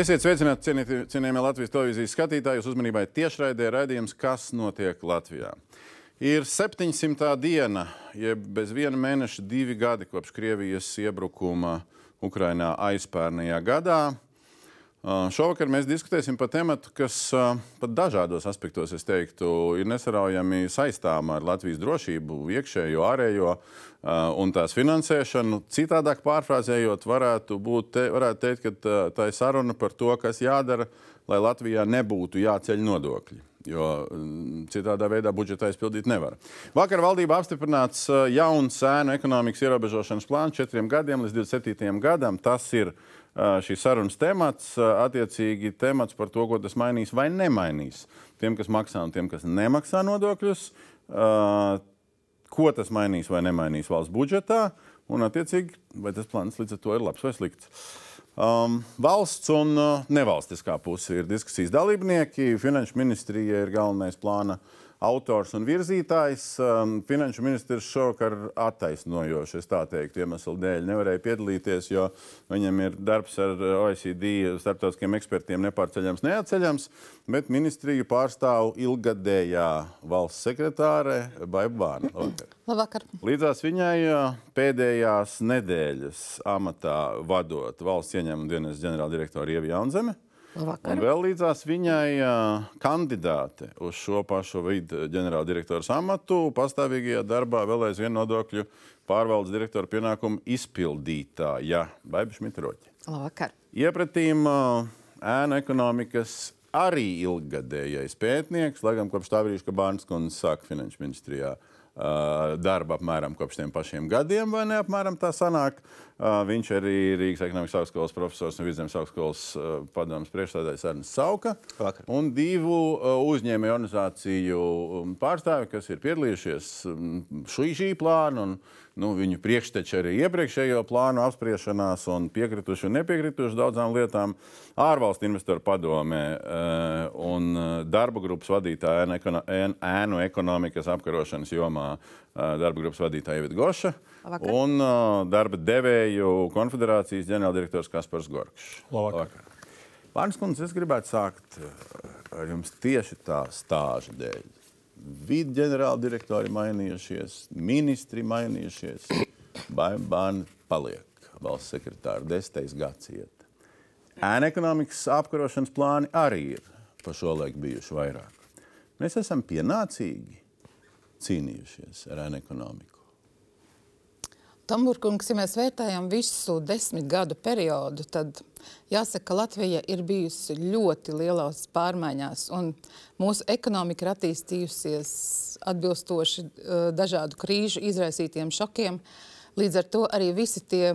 Esiet sveicināti, cienījamie Latvijas televīzijas skatītāji. Jūsu uzmanībai tiešraidē raidījums, kas notiek Latvijā. Ir 700. diena, jeb bez viena mēneša, divi gadi kopš Krievijas iebrukuma Ukrainā aizpērnajā gadā. Šovakar mēs diskutēsim par tematu, kas pat dažādos aspektos, es teiktu, ir nesaraujami saistāma ar Latvijas drošību, iekšējo, ārējo un tās finansēšanu. Citādāk pārfrāzējot, varētu, būt, te, varētu teikt, ka tā ir saruna par to, kas jādara, lai Latvijā nebūtu jāceļ nodokļi. Jo citādā veidā budžeta aizpildīt nevar. Vakar valdība apstiprināts jauns sēnu ekonomikas ierobežošanas plāns četriem gadiem līdz 27. gadam. Tas ir uh, šīs sarunas temats, attiecīgi temats par to, ko tas mainīs vai nemainīs. Tiem, kas maksā un tiem, kas nemaksā nodokļus, ko tas mainīs vai nemainīs valsts budžetā, un attiecīgi, vai tas plāns līdz ar to ir labs vai slikts. Um, valsts un uh, nevalstiskā puse ir diskusijas dalībnieki. Finanšu ministrija ir galvenais plāna uh, autors un virzītājs. Um, finanšu ministrs šovakar attaisnojoši, es tā teiktu, iemeslu dēļ nevarēja piedalīties, jo viņam ir darbs ar OECD starptautiskiem ekspertiem nepārceļams, neatceļams, bet ministriju pārstāv ilgadējā valsts sekretāre Baiba Vārna. Labvakar. Labvakar. Līdzās viņai uh, pēdējās nedēļas amatā vadot valsts ieņēmuma dienas ģenerāldirektoru Ievi Jaunzemi. Labvakar. Un vēl līdzās viņai uh, kandidāte uz šo pašu vidu ģenerāldirektora amatu pastāvīgajā darbā vēl aizvien nodokļu pārvaldes direktora pienākumu izpildītāja Baiba Šmitroķa. Labvakar. Iepratīm uh, ēnu ekonomikas arī ilggadējais pētnieks, lai gan kopš tā brīža, kad Bārns kundze sāka finanšu ministrijā darba apmēram kopš tiem pašiem gadiem, vai ne apmēram tā sanāk. Viņš arī ir Rīgas ekonomikas augstskolas profesors un Vidzemes augstskolas padomus priekšstādājs Arnis Sauka. Vakar. Un divu uzņēmēju organizāciju pārstāvi, kas ir piedalījušies šī, šī plāna un nu, viņu priekšteči arī iepriekšējo plānu apspriešanās un piekrituši un nepiekrituši daudzām lietām. Ārvalstu investoru padomē un darba grupas vadītāja ēnu ekonomikas apkarošanas jomā darba grupas vadītāja Evita Goša Labvakar. un darba devēju konfederācijas ģenerāldirektors Kaspars Gorkšs. Labvakar. Pārnes kundze, es gribētu sākt ar jums tieši tā stāža dēļ. Vidu ģenerāldirektori mainījušies, ministri mainījušies, bērni paliek. Valsts sekretāra desmitais gads iet. Ēna ekonomikas apkarošanas plāni arī ir pa šo laiku bijuši vairāk. Mēs esam pienācīgi cīnījušies ar ēnu ekonomiku. Tamburkungs, ja mēs vērtējam visu desmit gadu periodu, tad jāsaka, ka Latvija ir bijusi ļoti lielās pārmaiņās, un mūsu ekonomika ir attīstījusies atbilstoši uh, dažādu krīžu izraisītiem šokiem. Līdz ar to arī visi tie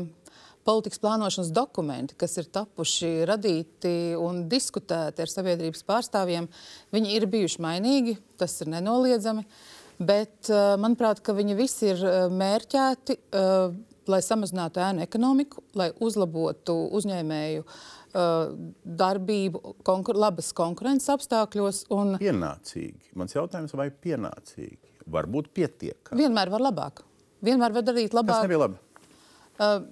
politikas plānošanas dokumenti, kas ir tapuši, radīti un diskutēti ar sabiedrības pārstāvjiem, viņi ir bijuši mainīgi, tas ir nenoliedzami. Uh, Bet eh, manuprāt, viņi visi ir eh, mērķēti, eh, lai samazinātu ēnu ekonomiku, lai uzlabotu uzņēmēju darbību konkur labas konkurences apstākļos. Un... Pienācīgi. Mans jautājums, vai pienācīgi? Varbūt pietiekami. Vienmēr var labāk. Vienmēr var darīt labāk. Tas nebija labi.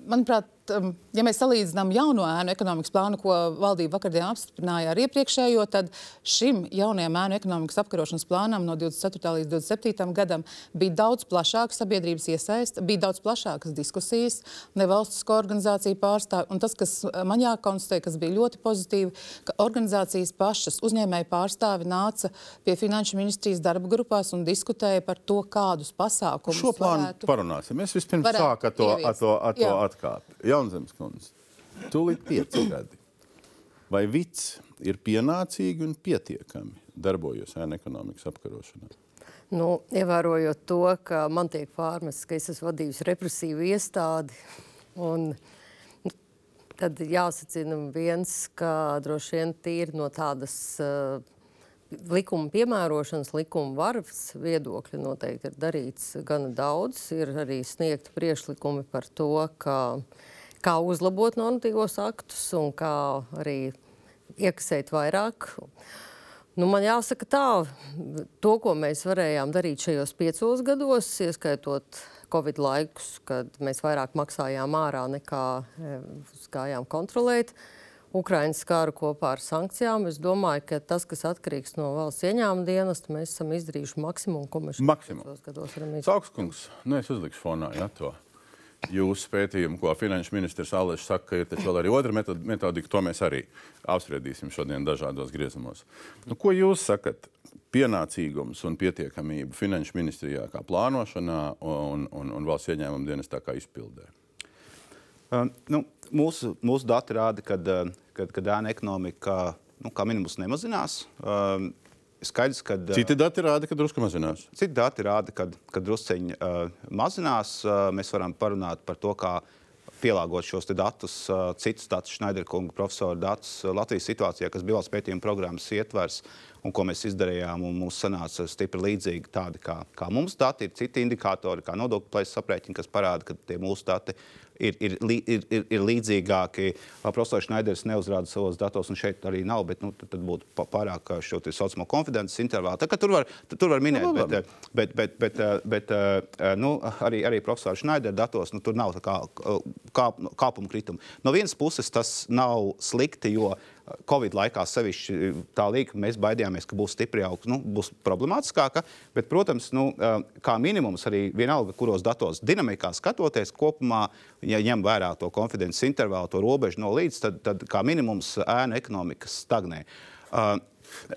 Manuprāt, ja mēs salīdzinām jauno ēnu ekonomikas plānu, ko valdība vakardien apstiprināja ar iepriekšējo, tad šim jaunajam ēnu ekonomikas apkarošanas plānam no 24. līdz 27. gadam bija daudz plašāka sabiedrības iesaista, bija daudz plašākas diskusijas, nevalstisko organizāciju pārstāvi. Un tas, kas man jākonstatē, kas bija ļoti pozitīvi, ka organizācijas pašas uzņēmēji pārstāvi nāca pie finanšu ministrijas darba grupās un diskutēja par to, kādus pasākumus šo plānu varētu... parunāsim. Es vispirms sāku ar to, ar to, ar to atkāpi. Jaunzemes kundze, tūlīt pieci gadi. Vai vids ir pienācīgi un pietiekami darbojas ēna ekonomikas apkarošanā? Nu, ievērojot to, ka man tiek pārmests, ka es esmu vadījusi represīvu iestādi, un tad jāsacina viens, ka droši vien tīri no tādas uh, likuma piemērošanas, likuma varas viedokļa noteikti ir darīts gana daudz. Ir arī sniegti priešlikumi par to, ka uh, kā uzlabot normatīvos aktus un kā arī iekasēt vairāk. Nu, man jāsaka tā, to, ko mēs varējām darīt šajos piecos gados, ieskaitot Covid laikus, kad mēs vairāk maksājām ārā nekā e, gājām kontrolēt, Ukraiņas kāru kopā ar sankcijām. Es domāju, ka tas, kas atkarīgs no valsts ieņēmuma dienesta, mēs esam izdarījuši maksimumu, ko mēs Maksimumu. gados varam izdarīt. Saukskungs, nu es uzlikšu fonā ja, to. Jūsu pētījumu, ko finanšu ministrs Alēšs saka, ka ir taču vēl arī otra metod- metodika, to mēs arī apspriedīsim šodien dažādos griezumos. Nu, ko jūs sakat? Pienācīgums un pietiekamība finanšu ministrijā kā plānošanā un, un, un valsts ieņēmuma dienestā kā izpildē. Uh, nu, mūsu, mūsu dati rāda, ka kad ēna ekonomika nu, kā minimums nemazinās. Uh, skaidrs, ka Citi dati rāda, ka drusku mazinās. Citi dati rāda, ka, ka drusceņi uh, mazinās. Uh, mēs varam parunāt par to, kā pielāgot šos datus, uh, citus datus, Schneiderkunga profesora datus uh, Latvijas situācijā, kas bija valsts pētījuma programmas ietvers un ko mēs izdarījām. un Mums sanāca stipri līdzīgi tādi kā, kā mums dati. Ir citi indikatori, kā nodokļu plēses aprēķini, kas parāda, ka tie mūsu dati ir, ir, lī- ir, ir, ir līdzīgāki. Profesors Šnaiders neuzrāda savos datos, un šeit arī nav, bet nu, tad, tad būtu pārāk šo te saucamo konfidences intervālu. Tā kā tur var, tur var minēt, Nu, bet, bet, bet, bet, bet ā, nu, arī, arī profesora Šnaidera datos nu, tur nav tā kā kāp, kāpuma krituma. No vienas puses tas nav slikti, jo Covid laikā sevišķi tā līnija, mēs baidījāmies, ka būs stipri augsts, nu, būs problemātiskāka. Bet, protams, nu, ā, kā minimums arī vienalga, kuros datos dinamikā skatoties kopumā, ja ņem vērā to konfidences intervālu, to robežu no līdz, tad, tad kā minimums ēna ekonomika stagnē. Uh,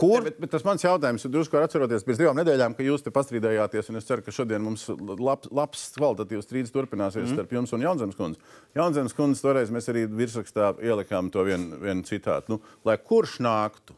Kur? Bet, bet tas mans jautājums ir drusku atceroties pēc divām nedēļām, ka jūs te pastrīdējāties. un Es ceru, ka šodien mums labs, labs kvalitatīvs strīds turpināsies mm. starp jums un Jaunzemes kundzi. Jaunzemes kundze toreiz mēs arī virsrakstā ielikām to vienu vien citātu. Nu, lai kurš nāktu,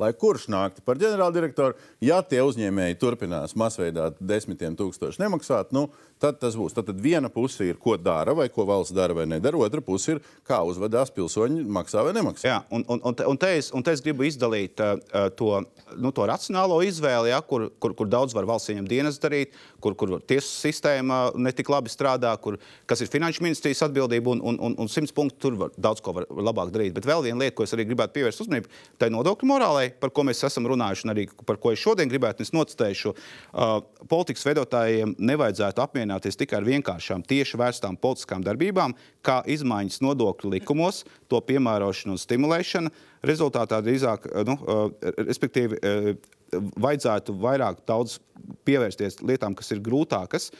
lai kurš nāktu par ģenerāldirektoru, ja tie uzņēmēji turpinās masveidā desmitiem tūkstoši nemaksāt, nu, tad tas būs. Tad, tad viena puse ir, ko dara, vai ko valsts dara vai nedara, otra puse ir, kā uzvedās pilsoņi, maksā vai nemaksā. Jā, un, un, un, te- un, te es, un te es gribu izdalīt uh, to, nu, to racionālo izvēli, ja, kur, kur, kur daudz var valsts ieņemt dienas darīt, kur, kur tiesu sistēma netik labi strādā, kur, kas ir finanšu ministrijas atbildība, un, un, un, un simts punktu tur var daudz ko var labāk darīt. Bet vēl viena lieta, ko es arī gribētu pievērst uzmanību, tai nodokļu morālei, par ko mēs esam runājuši, un arī par ko es šodien gribētu, es nocitēšu, uh, politikas veidotājiem nevajadzētu apmierināties tikai ar vienkāršām tieši vērstām politiskām darbībām, kā izmaiņas nodokļu likumos, to piemērošana un stimulēšana. Rezultātā drīzāk, uh, nu, uh, respektīvi, uh, vajadzētu vairāk pievērsties lietām, kas ir grūtākas,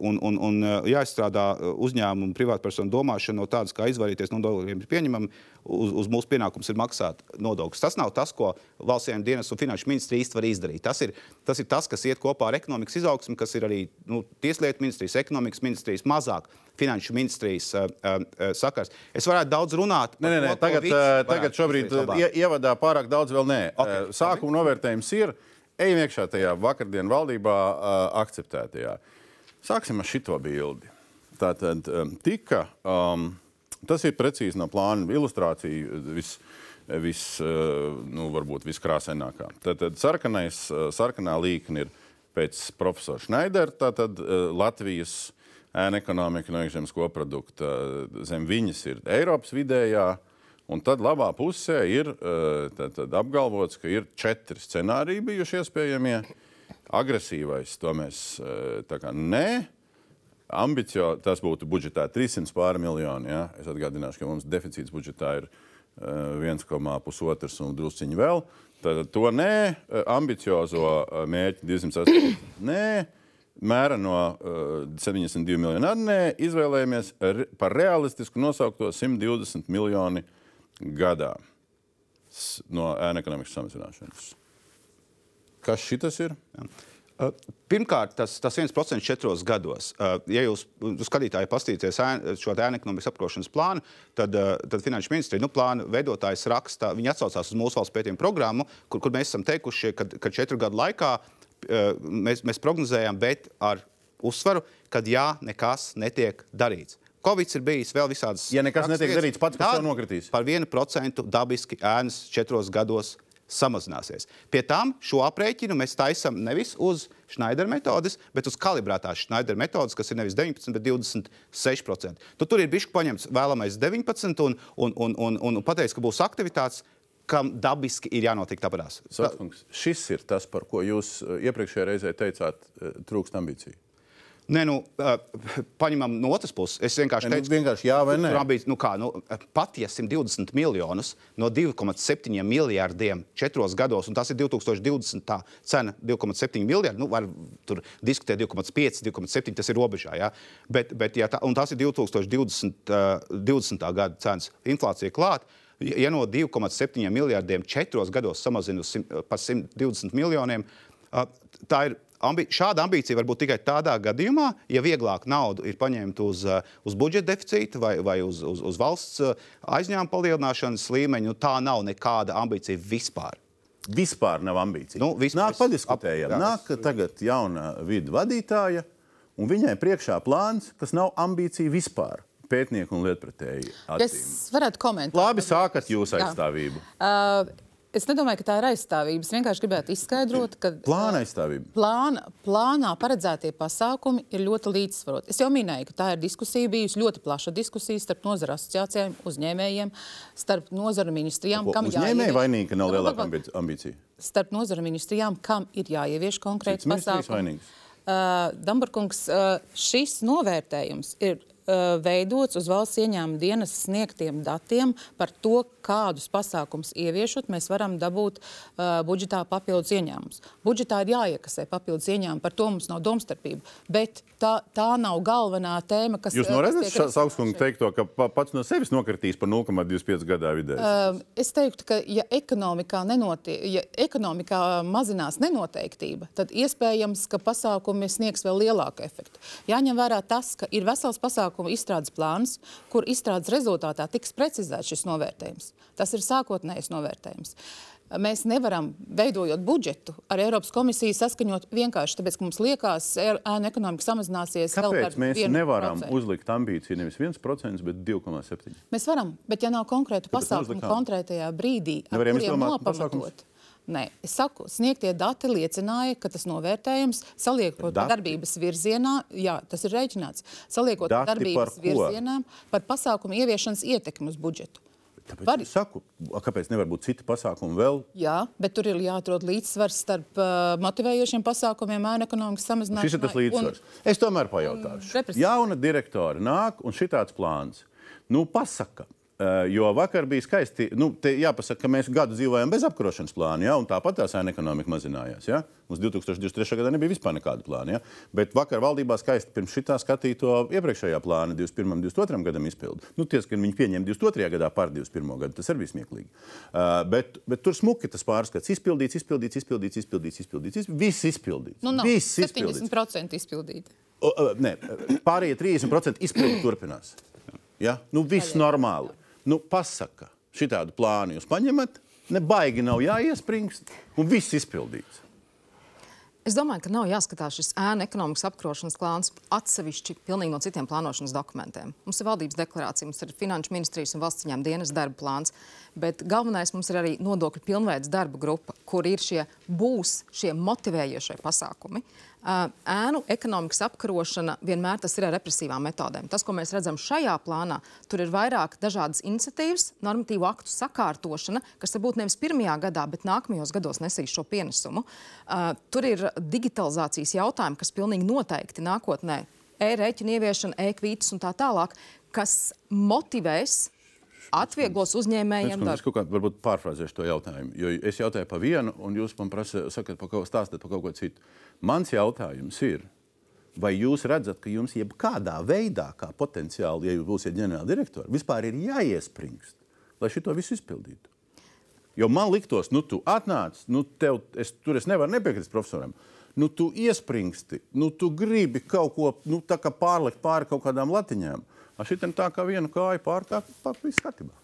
un, un, un uh, jāizstrādā uh, uzņēmumu privātpersonu domāšana no tādas, kā izvairīties no nodokļiem, ir pieņemama. Uz, uz mūsu pienākums ir maksāt nodokļus. Tas nav tas, ko valsts dienas un finanšu ministrija īsti var izdarīt. Tas ir, tas ir tas, kas iet kopā ar ekonomikas izaugsmu, kas ir arī nu, tieslietu ministrijas, ekonomikas ministrijas, mazāk finanšu ministrijas uh, uh, sakars. Es varētu daudz runāt. Nē, nē, nē. to, Tagad, uh, tagad šobrīd uh, ie- ievadā pārāk daudz vēl nē. Ok, Uh, Sākuma novērtējums ir. Ejam iekšā tajā vakardienas valdībā uh, akceptētajā. Sāksim ar šito bildi. Tātad um, tika, um, tas ir precīzi no plāna ilustrācija, vis, vis, uh, nu, varbūt viskrāsainākā. Tātad sarkanais, uh, sarkanā līkne ir pēc profesora Šneidera, tātad uh, Latvijas ēna ekonomika no iekšzemes koprodukta zem viņas ir Eiropas vidējā. Un tad labā pusē ir tad, tad apgalvots, ka ir četri scenāriji bijuši iespējamie. Agresīvais, to mēs uh, tā kā nē. Ambicio, tas būtu budžetā 300 pāri miljoni. Ja? Es atgādināšu, ka mums deficīts budžetā ir uh, 1,5 un drusciņi vēl. Tad to nē, Uh, ambiciozo mērķi 208. Nē, mēra no uh, 72 miljonu arī nē, izvēlējāmies re, par realistisku nosaukto 120 miljoni gadā no ēna ekonomikas samazināšanas. Kas šis ir? Uh, Pirmkārt, tas, tas 1% četros gados. Ja jūs skatītāji paskatīsieties šo te ēna ekonomikas apkarošanas plānu, tad, tad Finanšu ministrija nu, plāna veidotājs raksta, viņi atsaucās uz mūsu valsts pētījumu programmu, kur, kur mēs esam teikuši, ka, ka četru gadu laikā mēs, mēs prognozējam, bet ar uzsvaru, ka jā, nekas netiek darīts. Covid ir bijis vēl visādas. Ja nekas netiek darīts, pats par sevi nokritīs. Par 1% dabiski ēnas četros gados samazināsies. Pie tam šo aprēķinu mēs taisām nevis uz Schneider metodes, bet uz kalibrētās Schneider metodes, kas ir nevis 19, bet 26%. Tu tur ir bijis paņemts vēlamais 19 un, un, un, un, un pateiks, ka būs aktivitātes, kam dabiski ir jānotiek. Sakskungs, šis ir tas, par ko jūs uh, iepriekšējā reizē teicāt, uh, trūkst ambīciju. Nē, nu, paņemam no otras puses. Es vienkārši Nu, teicu, vienkārši jā vai nē? Ambīcija, nu kā, nu, pat ja 120 miljonus no 2,7 miljardiem četros gados, un tas ir 2020. tā cena 2,7 miljardi, nu, var tur diskutēt 2,5, 2,7, tas ir robežā. Ja? Bet, bet ja tā, un tas ir 2020. Uh, 20. gada cenas inflācija klāt. Ja no 2,7 miljardiem četros gados samazina par 120 miljoniem, tā ir ambi šāda ambīcija var būt tikai tādā gadījumā, ja vieglāk naudu ir paņemt uz, uh, uz budžeta deficīta vai, vai uz, uz, uz valsts uh, aizņēmuma palielināšanas līmeņa. Nu, tā nav nekāda ambīcija vispār. Vispār nav ambīcija. Nu, vispār. Nāk, padiskutējam. Ap- jā. Nāk tagad jauna vidu vadītāja, un viņai priekšā plāns, kas nav ambīcija vispār. Pētnieku un lietpratēji. Es acīm. varētu komentēt. Labi, sākat jūs Jā. aizstāvību. Uh, es nedomāju, ka tā ir aizstāvība. Es vienkārši gribētu izskaidrot, ka Plāna aizstāvība. plāna, plānā paredzētie pasākumi ir ļoti līdzsvaroti. Es jau minēju, ka tā ir diskusija bijusi ļoti plaša diskusija starp nozara asociācijām, uzņēmējiem, starp nozara ministrijām. kam Uzņēmēji vainīgi, ka nav lielāka Pagaid, ambi- ambīcija. Starp nozara ministrijām, kam ir jāievieš ministrijas pasākums. vainīgs. Uh, Dambarkungs, uh, šis novērtējums ir veidots uz valsts ieņēmuma dienas sniegtiem datiem par to, kādus pasākumus ieviešot, mēs varam dabūt uh, budžetā papildus ieņēmumus. Budžetā ir jāiekasē papildus ieņēmumi, par to mums nav domstarpība. Bet tā, tā nav galvenā tēma, kas Jūs kas noredzat risināta šeit. teikto, ka pa- pats no sevis nokritīs par 0,25 gadā vidēji? Um, Es teiktu, ka, ja ekonomikā, nenotie, ja ekonomikā mazinās nenoteiktība, tad iespējams, ka pasākumi sniegs vēl lielāku efektu. Jāņem vērā tas, ka ir vesels pasākumu izstrādes plāns, kur izstrādes rezultātā tiks precizēts šis novērtējums. Tas ir sākotnējs novērtējums. Mēs nevaram, veidojot budžetu, ar Eiropas komisiju saskaņot vienkārši tāpēc, ka mums liekas, ka ēna ekonomika samazināsies. Kāpēc mēs 1%. nevaram uzlikt ambīciju nevis 1%, bet 2,7%? Mēs varam, bet ja nav pasākuma neuzlikām? konkrētajā brīdī, ar kuriem nopamatot. Nē, es saku, sniegtie dati liecināja, ka tas novērtējums, saliekot Dati? darbības virzienā, jā, tas ir rēķināts, saliekot Dati par darbības ko? virzienā par pasākumu ieviešanas ietekmi uz budžetu. Tāpēc Var- es saku, kāpēc nevar būt citi pasākumi vēl? Jā, bet tur ir jāatrod līdzsvars starp uh, motivējošiem pasākumiem, ēna ekonomikas samazināšanai. Šis ir tas un- līdzsvars. Es tomēr pajautāšu. represija. Jauna direktora nāk un šitāds plāns. Nu, pasaka. Eh, Jo vakar bija skaisti. Nu, te jāpasaka, ka mēs gadu dzīvojam bez apkarošanas plāna, ja, un tāpat tā sēna ekonomika mazinājās. Ja. Mums 2023. gadā nebija vispār nekāda plāna. Ja. Bet vakar valdībā skaisti pirms šitā skatīja to iepriekšējā plāna 21. un 22. gadam izpildu. Nu, ties, ka viņi pieņēma 22. gadā par 21. gadu, tas arī bija smieklīgi. Uh, bet, bet tur smuki tas pārskats. Izpildīts, izpildīts, izpildīts, izpildīts, izpildīts. izpildīts viss izpildīts. Nu, nav viss izpildīts. 70% izpildīti. O, o, Nē, pārējie 30% izpildi turpinās. Ja? Nu, viss normāli. Nu, pasaka, šitādu plānu jūs paņemat, ne baigi nav jāiespringst, un viss izpildīts. Es domāju, ka nav jāskatās šis ēna ekonomikas apkarošanas plāns atsevišķi pilnīgi no citiem plānošanas dokumentiem. Mums ir valdības deklarācija, mums ir finanšu ministrijas un valsts ņēmuma dienas darba plāns, bet galvenais mums ir arī nodokļu pilnveids darba grupa, kur ir šie būs šie motivējošie pasākumi. Ēnu ekonomikas apkarošana vienmēr tas ir ar represīvām metodēm. Tas, ko mēs redzam šajā plānā, tur ir vairāk dažādas iniciatīvas, normatīvu aktu sakārtošana, kas varbūt nevis pirmajā gadā, bet nākamajos gados nesīs šo pienesumu. Uh, tur ir digitalizācijas jautājumi, kas pilnīgi noteikti nākotnē e-rēķinu ieviešana, e-kvītas un tā tālāk, kas motivēs, atvieglos uzņēmējiem Es, es darbu. kaut kā varbūt pārfrāzēšu to jautājumu. Jo es jautāju par vienu, un jūs man prasa, sakat, par kaut, stāstat par kaut ko citu. Mans jautājums ir, vai jūs redzat, ka jums jebkādā veidā, kā potenciāli, ja jūs būsiet ģenerāldirektori, vispār ir jāiespringst, lai šito visu izpildītu? Jo man liktos, nu, tu atnāc, nu, tev, es, tur es nevaru nepiekrist profesoram. Nu, tu iespringsti, nu, tu gribi kaut ko nu, pārlikt pāri kaut kādām latiņām. Šitam tā kā vienu kāju pāri viss kārtībā.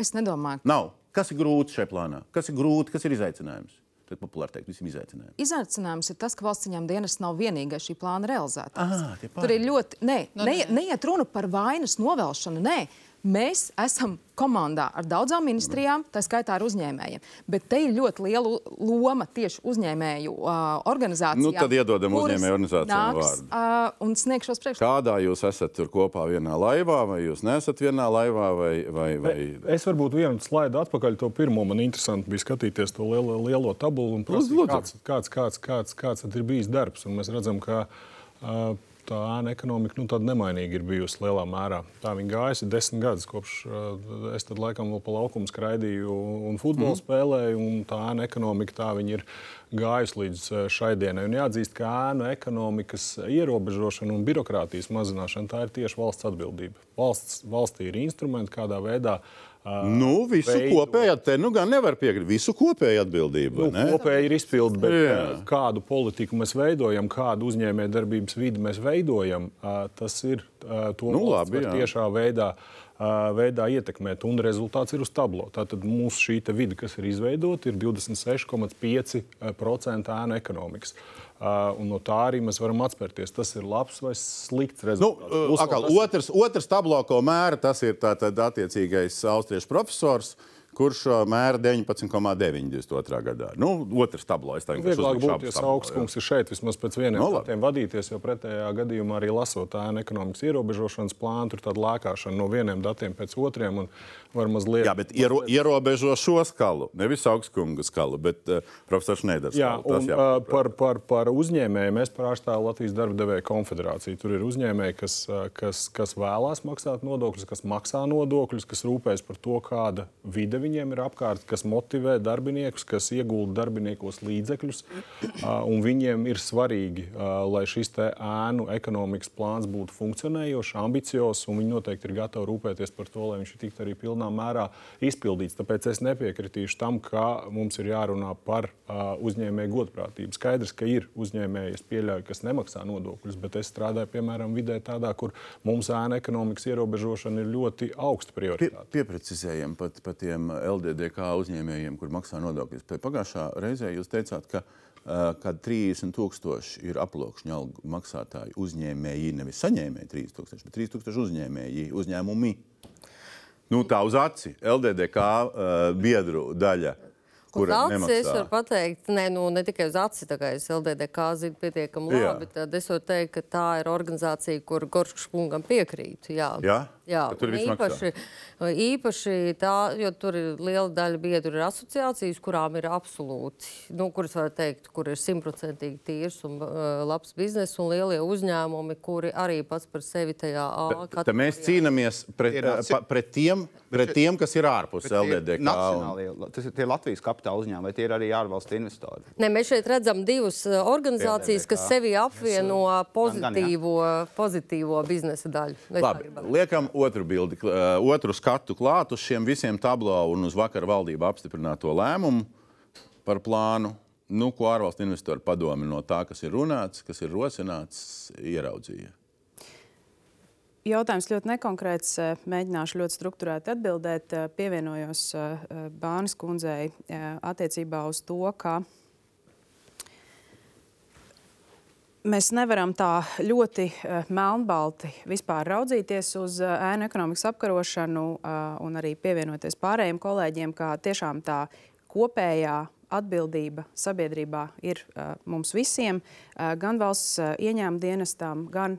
Es nedomāju, Nav. Kas ir grūti šajā plānā? Kas ir grūti, kas ir izaicinājums? Ir populāri teikt, visiem izaicinājumiem. Izaicinājums ir tas, ka valsts ieņēmuma dienas nav vienīgais šī plāna realizētājs. Ah, Tur ir ļoti. Nē, Nu, ne, neiet runa par vainas novelšanu. Nē. Mēs esam komandā ar daudzām ministrijām, tā skaitā ar uzņēmējiem. Bet te ir ļoti liela loma tieši uzņēmēju uh, organizācijām. Nu, tad iedodam uzņēmēju organizācijām vārdu. Uh, un sniegšos priekšlikumus. Kādā jūs esat tur kopā vienā laivā, vai jūs neesat vienā laivā, vai, vai, vai... Es varbūt vienu slaidu atpakaļ to pirmo. Man interesanti bija skatīties to lielo, lielo tabulu un prasīt, kāds, kāds, kāds, kāds, kāds tad ir bijis darbs. Un mēs redzam, ka uh, tā ēna ekonomika nu, tāda nemainīga ir bijusi lielā mērā. Tā viņa gājusi desmit gadus, kopš uh, es tad laikam vēl pa laukumu skraidīju un futbolu mm. spēlēju, un tā ēna ekonomika tā viņa ir gājusi līdz uh, šai dienai. Un jāatzīst, ka ēnu ekonomikas ierobežošana un birokrātijas mazināšana tā ir tieši valsts atbildība. Valsts, valstī ir instrumenti, kādā veidā uh, Nu, visu veidu. kopēju te nu gan nevar piekrist. Visu kopēju atbildību. Nu, kopēji ir izpildi, bet Jā. kādu politiku mēs veidojam, kādu uzņēmējdarbības vidi mēs veidojam, tas ir to nu, labi, tiešā veidā. Veidā ietekmēt, un rezultāts ir uz tablo. Tātad mūsu šī vide, kas ir izveidota, ir 26,5% ēnu ekonomikas. Uh, un no tā arī mēs varam atspērties. Tas ir labs vai slikts rezultāts. Nu, uh, akal, otrs, otrs tablo, ko mēra, tas ir tātad attiecīgais austriešu profesors. Uh, kurš mēra 19,92. gadā. Nu, otrs tablo. Es teiktu, ka vieglāk būtu, ja augstkungs ir šeit vismaz pēc vieniem no, nu, datiem vadīties, jo pretējā gadījumā arī lasot ēnu ekonomikas ierobežošanas plānu, tur tāda lēkāšana no vieniem datiem pēc otriem. Var mazliet, Jā, bet iero, ierobežo šo skalu, nevis augstkunga skalu, bet uh, profesors Neiders. Jā, un, uh, par, par, par uzņēmēju mēs pārstāvam Latvijas darba devēja konfederāciju. Tur ir uzņēmēji, kas, kas, kas vēlās maksāt nodokļus, kas maksā nodokļus, kas rūpēs par to, kāda vide viņiem ir apkārt, kas motivē darbiniekus, kas iegulda darbiniekos līdzekļus. Viņiem ir svarīgi, lai šis ēnu ekonomikas plāns būtu funkcionējošs, ambiciozs, un viņi noteikti ir gatavi rūpēties par to, lai viņš tiktu arī pilnā mērā izpildīts. Tāpēc es nepiekritīšu tam, ka mums ir jārunā par uzņēmēju godprātību. Skaidrs, ka ir uzņēmēji, es pieļauju, kas nemaksā nodokļus, bet es strādāju piemēram vidē tādā, kur mums ēna ekonomikas ierobežošana ir ļoti augsta prioritāte. Pie, pieprecizējam pat, pat tiem LDDK uzņēmējiem, kur maksā nodokļus. Pagājušā reizē jūs teicāt, ka uh, kad 30 tūkstoši ir aploksņa algu maksātāji uzņēmēji, nevis saņēmēji 30 tūkstoši, bet 30 tūkstoši uzņēmēji, uzņēmumi. Nu, tā uz aci LDDK uh, biedru daļa Kur acis es varu pateikt, ne, nu, ne tikai uz aci, tā kā es LDDK zinu pietiekami labi, jā. tad es varu teikt, ka tā ir organizācija, kur Goršs kungam piekrīt. Jā, jā? Jā. tur īpaši, īpaši tā, jo tur ir liela daļa biedru ir asociācijas, kurām ir absolūti, nu, kuras var teikt, kur ir simtprocentīgi tīrs un uh, labs biznes un lielie uzņēmumi, kuri arī pats par sevi tajā A kategorijā. Mēs cīnāmies pret, pa, pret, tiem, pret tiem, kas ir ārpus LDDK. Un... Tas ir tie Latvijas kapitāla uzņēmumi, vai tie ir arī ārvalstu investori? Ne, mēs šeit redzam divas uh, organizācijas, kas sevi apvieno uh, pozitīvo, pozitīvo biznesa daļu. Labi, liekam otru bildi, uh, otru skatu klāt uz šiem visiem tablo un uz vakar valdību apstiprināto lēmumu par plānu. Nu, ko ārvalstu investori padomi no tā, kas ir runāts, kas ir rosināts, ieraudzīja? Jautājums ļoti nekonkrēts. Eh, mēģināšu ļoti struktūrēti atbildēt. Eh, pievienojos eh, Bānas kundzei attiecībā uz to, ka mēs nevaram tā ļoti melnbalti vispār raudzīties uz ēnu ekonomikas apkarošanu un arī pievienoties pārējiem kolēģiem, kā tiešām tā kopējā atbildība sabiedrībā ir mums visiem, gan valsts ieņēmuma dienestam, gan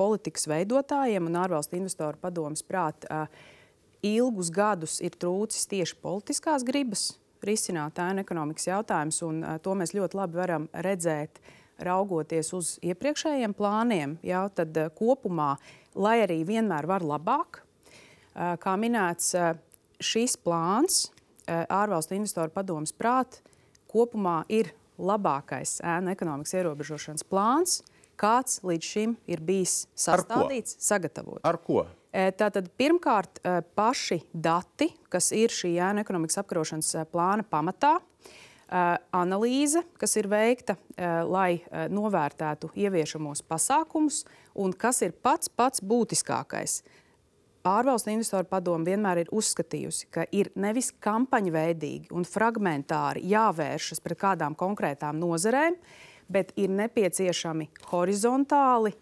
politikas veidotājiem un ārvalstu investoru padomus prāt ilgus gadus ir trūcis tieši politiskās gribas risināt ēnu ekonomikas jautājumus, un to mēs ļoti labi varam redzēt, raugoties uz iepriekšējiem plāniem. Jā, tad kopumā, lai arī vienmēr var labāk, kā minēts, šis plāns ārvalstu investoru padomus prāt kopumā ir labākais ēnu ekonomikas ierobežošanas plāns, kāds līdz šim ir bijis sastādīts, sagatavots. Ar ko? Tātad pirmkārt paši dati, kas ir šī ēnu ekonomikas apkarošanas plāna pamatā, analīze, kas ir veikta, lai novērtētu ieviešamos pasākumus, un kas ir pats pats būtiskākais. Ārvalstu investoru padomu vienmēr ir uzskatījusi, ka ir nevis kampaņu veidīgi un fragmentāri jāvēršas pret kādām konkrētām nozarēm, bet ir nepieciešami horizontāli,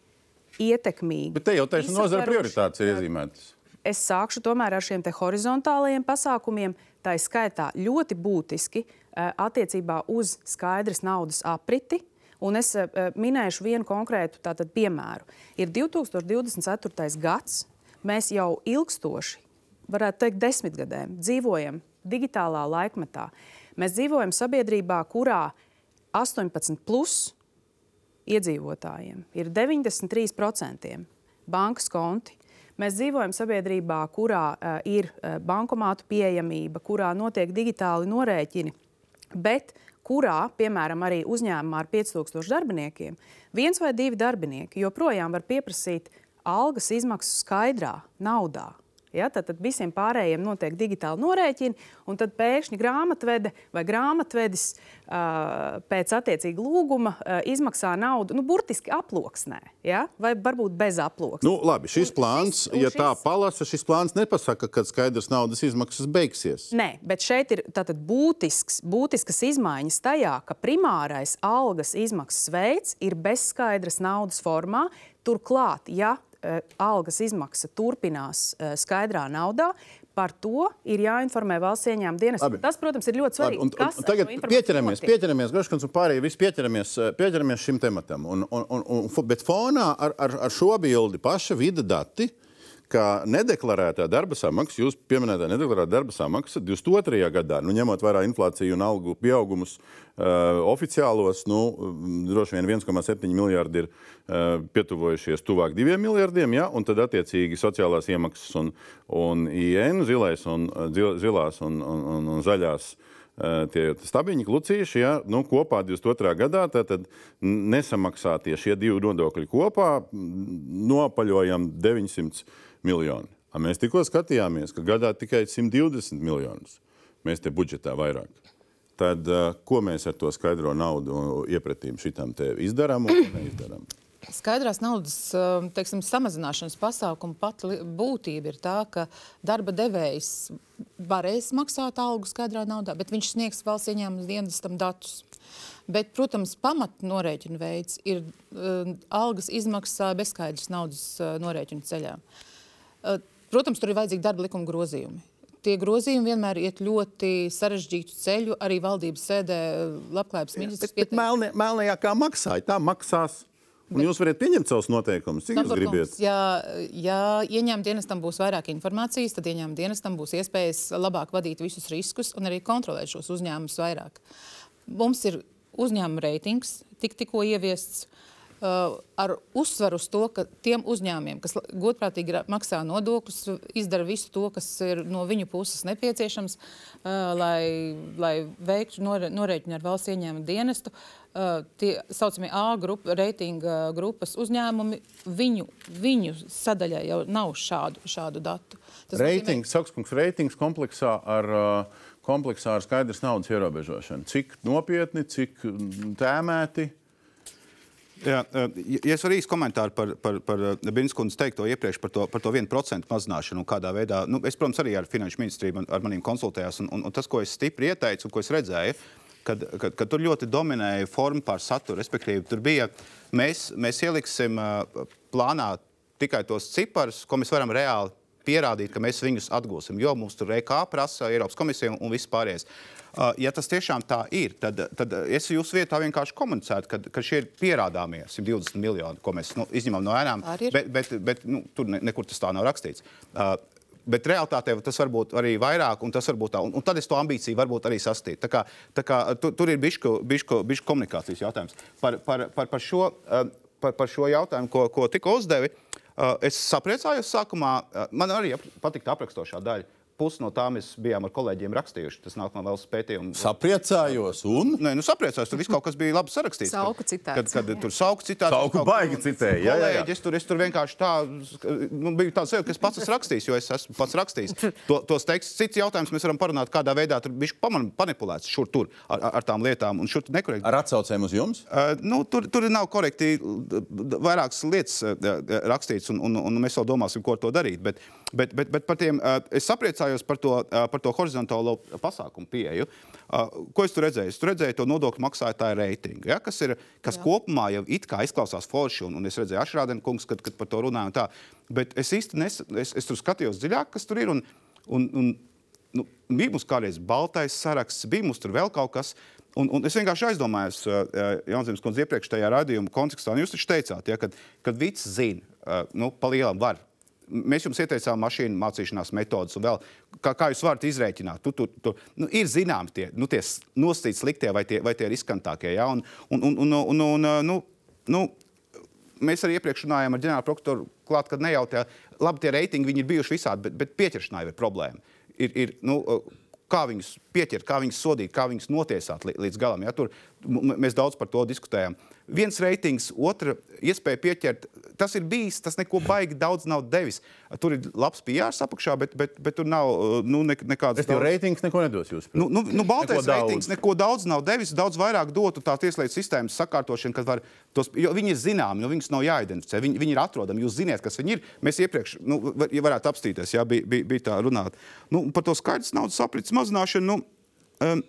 ietekmīgi. Bet te jau taisa nozara prioritātes ir iezīmētas. Es sākšu tomēr ar šiem horizontālajiem pasākumiem. Tā ir skaitā ļoti būtiski uh, attiecībā uz skaidras naudas apriti. Un es uh, minēšu vienu konkrētu tātad, piemēru. Ir 2024. gads. Mēs jau ilgstoši, varētu teikt, desmitgadēm dzīvojam digitālā laikmetā. Mēs dzīvojam sabiedrībā, kurā 18 plus iedzīvotājiem ir 93% bankas konti. Mēs dzīvojam sabiedrībā, kurā uh, ir uh, bankomātu pieejamība, kurā notiek digitāli norēķini, bet kurā, piemēram, arī uzņēmumā ar 5000 darbiniekiem, viens vai divi darbinieki joprojām var pieprasīt algas izmaksu skaidrā naudā. Ja, tad, tad visiem pārējiem notiek digitāli norēķini, un tad pēkšņi grāmatvede vai grāmatvedis uh, pēc attiecīga lūguma uh, izmaksā naudu nu, burtiski aploksnē, ja? vai varbūt bez aploksnes. Nu, labi, šis Un plāns, šis- ja tā šis- palasa, šis plāns nepasaka, kad skaidrs naudas izmaksas beigsies. Nē, bet šeit ir tātad būtisks, būtiskas izmaiņas tajā, ka primārais algas izmaksas veids ir bezskaidras naudas formā. Turklāt, ja algas izmaksa turpinās e, skaidrā naudā, par to ir jāinformē valsts ieņēmuma dienas. Labi. Tas, protams, ir ļoti svarīgi. un, un, ar tagad pieķeramies, pieķeramies Groškans un pārējie visi pieķeramies, eh, pieķeramies šim tematam. Un, un, un, un, bet fonā ar, ar, ar šo bildi paša vida dati, ka nedeklarētā darba samaksa, jūs pieminētā nedeklarētā darba samaksa 22. gadā, nu, ņemot vērā inflāciju un algu pieaugumus uh, oficiālos, nu, mm, droši vien 1,7 miljardi ir uh, pietuvojušies tuvāk 2 miljardiem, ja, un tad attiecīgi sociālās iemaksas un, un IN, zilais un, uh, zil- zilās un, un, un, un zaļās Eh, tie stabiņi, klucīši, ja, nu, kopā 22. gadā tad nesamaksātie šie divi nodokļi kopā nopaļojam 900 miljonu. A mēs tikko skatījāmies, ka gadā tikai 120 miljonus mēs te budžetā vairāk. Tad, ko mēs ar to skaidro naudu iepratīm šitam te izdarām un neizdarām? Skaidrās naudas um, teiksim, samazināšanas pasākuma pati li- būtība ir tā, ka darba devējs varēs maksāt algu skaidrā naudā, bet viņš sniegs valsts ieņēmuma dienestam datus. Bet, protams, pamatnorēķina veids ir um, algas izmaksā bezskaidras naudas uh, norēķina ceļā. Uh, protams, tur ir vajadzīgi darba likuma grozījumi. Tie grozījumi vienmēr iet ļoti sarežģītu ceļu. Arī valdības sēdē uh, labklājības ministrs melnie, melnajā kā maksāja, tā maksās. Un jūs varat pieņemt savus noteikumus, cik jūs Saprotams, gribat. Ja, ja ieņēmuma dienestam būs vairāk informācijas, tad ieņēmuma dienestam būs iespējas labāk vadīt visus riskus un arī kontrolēt šos uzņēmumus vairāk. Mums ir uzņēmuma reitings, tik, tikko ieviests. Uh, ar uzsvaru uz to, ka tiem uzņēmumiem, kas godprātīgi maksā nodokļus, izdara visu to, kas ir no viņu puses nepieciešams, uh, lai, lai veiktu norēķinu ar valsts ieņēmuma dienestu. Uh, tie saucamie A grupa, reitinga grupas uzņēmumi, viņu, viņu sadaļā jau nav šādu, šādu datu. Tas Reitings, Sakskungs, reitings kompleksā ar, uh, kompleksā ar skaidrs naudas ierobežošanu. Cik nopietni, cik tēmēti? Jā, ja es varu īsi komentāru par, par, par Binskundas teikto iepriekš par to, par to 1% mazināšanu un kādā veidā. Nu, es, protams, arī ar Finanšu ministriju man, ar maniem konsultējos. Un, un, un tas, ko es stipri ieteicu un ko es redzēju, kad, kad, kad tur ļoti dominēja forma pār saturu. Respektīvi, tur bija, mēs, mēs ieliksim plānā tikai tos ciparus, ko mēs varam reāli pierādīt, ka mēs viņus atgūsim. Jo mums tur EK prasa, Eiropas komisija un, viss pārējais. Ja tas tiešām tā ir, tad, tad es jūsu vietā vienkārši komunicētu, ka, ka šie ir pierādāmie 120 miljoni, ko mēs nu, izņemam no ēnām. Bet, bet, bet nu, tur ne, nekur tas tā nav rakstīts. Bet realitātē tas var būt arī vairāk, un tas var būt tā. Un, un tad es to ambīciju varbūt arī sasniegtu. Tā kā, tā kā tu, tur ir bišku, bišku, bišku komunikācijas jautājums. Par, par, par, par, šo, uh, par, par šo jautājumu, ko, ko tikko uzdevi, uh, es sapriecājos sākumā. Uh, man arī patika aprakstošā daļa. Pusi no tā mēs bijām ar kolēģiem rakstījuši. Tas nāk no valsts pētījuma. Sapriecājos un Nē, nu sapriecājos, tur viss kaut kas bija labi sarakstīts. Sauku Kad- citāts. Kad, kad tur sauku citāts. Sauku kaut- baigi citēja, jā, jā, jā. Kolēģi, Es tur, es tur vienkārši tā, nu, biju tāds sajūta, ka es pats esmu rakstījis, jo es esmu pats rakstījis. To, tos tekstus, cits jautājums mēs varam parunāt, kādā veidā tur bija manipulēts šur tur ar, ar- tām lietām un šur tur nekorekti. ar atsaucēm uz jums? Uh, nu, tur, tur nav korekti vairākas lietas uh, rakstīts, un, un, un mēs vēl domāsim, ko ar to darīt. Bet, bet, bet, bet par tiem, uh, es sapriecājos par to, par to horizontālo pasākumu pieeju. Ko es tur redzēju? Es tur redzēju to nodokļu maksātāju reitingu, ja, kas, ir, kas Jā. kopumā jau it kā izklausās forši, un, un es redzēju Ašrādena kungs, kad, kad par to runāju. un tā. Bet es īsti nes, es, es tur skatījos dziļāk, kas tur ir. Un, un, un, nu, bija mums kādreiz baltais saraksts, bija mums tur vēl kaut kas. Un, un es vienkārši aizdomājos, uh, Jaunzemes kundze, iepriekš tajā radījuma kontekstā. Jūs taču teicāt, ja, kad, kad Vits zina, uh, nu, pa lielam var. Mēs jums ieteicām mašīnu mācīšanās metodas, un vēl kā, kā jūs varat izrēķināt. Tu, tu, tu, nu, ir zināms, tie, nu, tie nosacīti sliktie vai tie, vai tie riskantākie. Ja? Un, un, un, un, un, un, nu, nu, mēs arī iepriekš runājām ar ģenerālu prokuroru, klāt, kad ne jau tie, labi, tie reitingi ir bijuši visādi, bet, bet pieķeršanā jau ir problēma. Ir, ir, nu, kā viņus pieķert, kā viņus sodīt, kā viņus notiesāt līdz galam. Ja? Tur mēs daudz par to diskutējam. Viens reitings, otra iespēja pieķert. Tas ir bijis, tas neko baigi daudz nav devis. Tur ir labs PR apakšā, bet, bet, bet tur nav nu, ne, nekādas. Tas jau reitings neko nedos. Jūs, nu, nu, nu, baltais neko reitings daudz. neko daudz nav devis. Daudz vairāk dotu tā tieslietu sistēmas sakārtošana, kad var tos, jo viņi ir zināmi, jo viņus nav jāidentificē. Viņi, viņi ir atrodami, jūs zināt, kas viņi ir. Mēs iepriekš, nu, ja varētu apstīties, jā, bija, bija, bija tā runāt. Nu, par to skaidrs naudas aprits mazināšanu. Nu, um,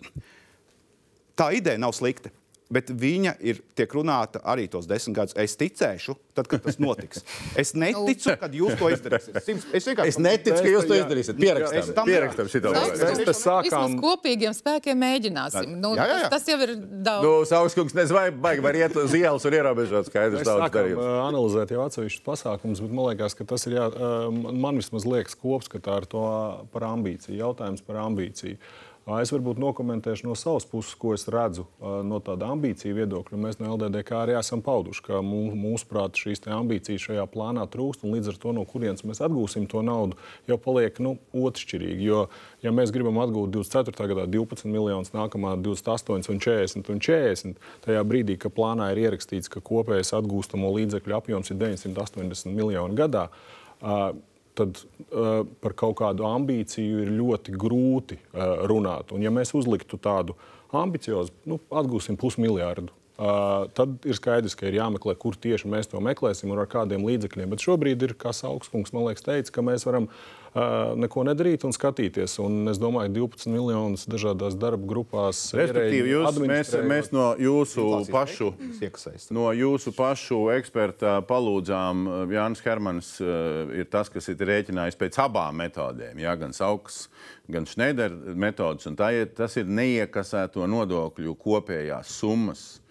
tā ideja nav slikta bet viņa ir tiek runāta arī tos desmit gadus. Es ticēšu, tad, kad tas notiks. Es neticu, kad jūs to izdarīsiet. Es, es neticu, ka jūs to izdarīsiet. Pierakstam, pierakstam šito. Mēs te sākām. Mēs kopīgiem spēkiem mēģināsim. Nu, jā, jā, jā. Tas, tas jau ir daudz. Nu, Sauskungs, nezinu, vai baigi var iet uz ielas un ierobežot skaidrs daudz darījums. Analizēt jau atsevišķus pasākumus, bet man liekas, ka tas ir jā, man vismaz liekas kopskatā ar to par ambīciju. Jautājums par ambīciju. Es varbūt nokomentēšu no savas puses, ko es redzu no tāda ambīcija viedokļa. Mēs no LDDK arī esam pauduši, ka mūsuprāt šīs ambīcijas šajā plānā trūkst, un līdz ar to, no kurienes mēs atgūsim to naudu, jau paliek nu, otršķirīgi. Jo, ja mēs gribam atgūt 24. gadā 12 miljonus, nākamā 28 un 40 un 40, tajā brīdī, kad plānā ir ierakstīts, ka kopējais atgūstamo līdzekļu apjoms ir 980 miljoni gadā, tad uh, par kaut kādu ambīciju ir ļoti grūti uh, runāt. Un, ja mēs uzliktu tādu ambiciozu, nu, atgūsim pusmiljardu. Uh, tad ir skaidrs, ka ir jāmeklē, kur tieši mēs to meklēsim un ar kādiem līdzekļiem. Bet šobrīd ir, kā Augstskungs man liekas, teica, ka mēs varam uh, neko nedarīt un skatīties. Un es domāju, 12 miljonus dažādās darba grupās. Respektīvi, jūs, mēs, mēs no jūsu pašu, no jūsu pašu eksperta palūdzām, Jānis Hermans ir tas, kas ir rēķinājis pēc abām metodēm, jā, gan Sauks, gan Schneider metodas. Tā ir, tas ir neiekasēto nodokļu kopējās summas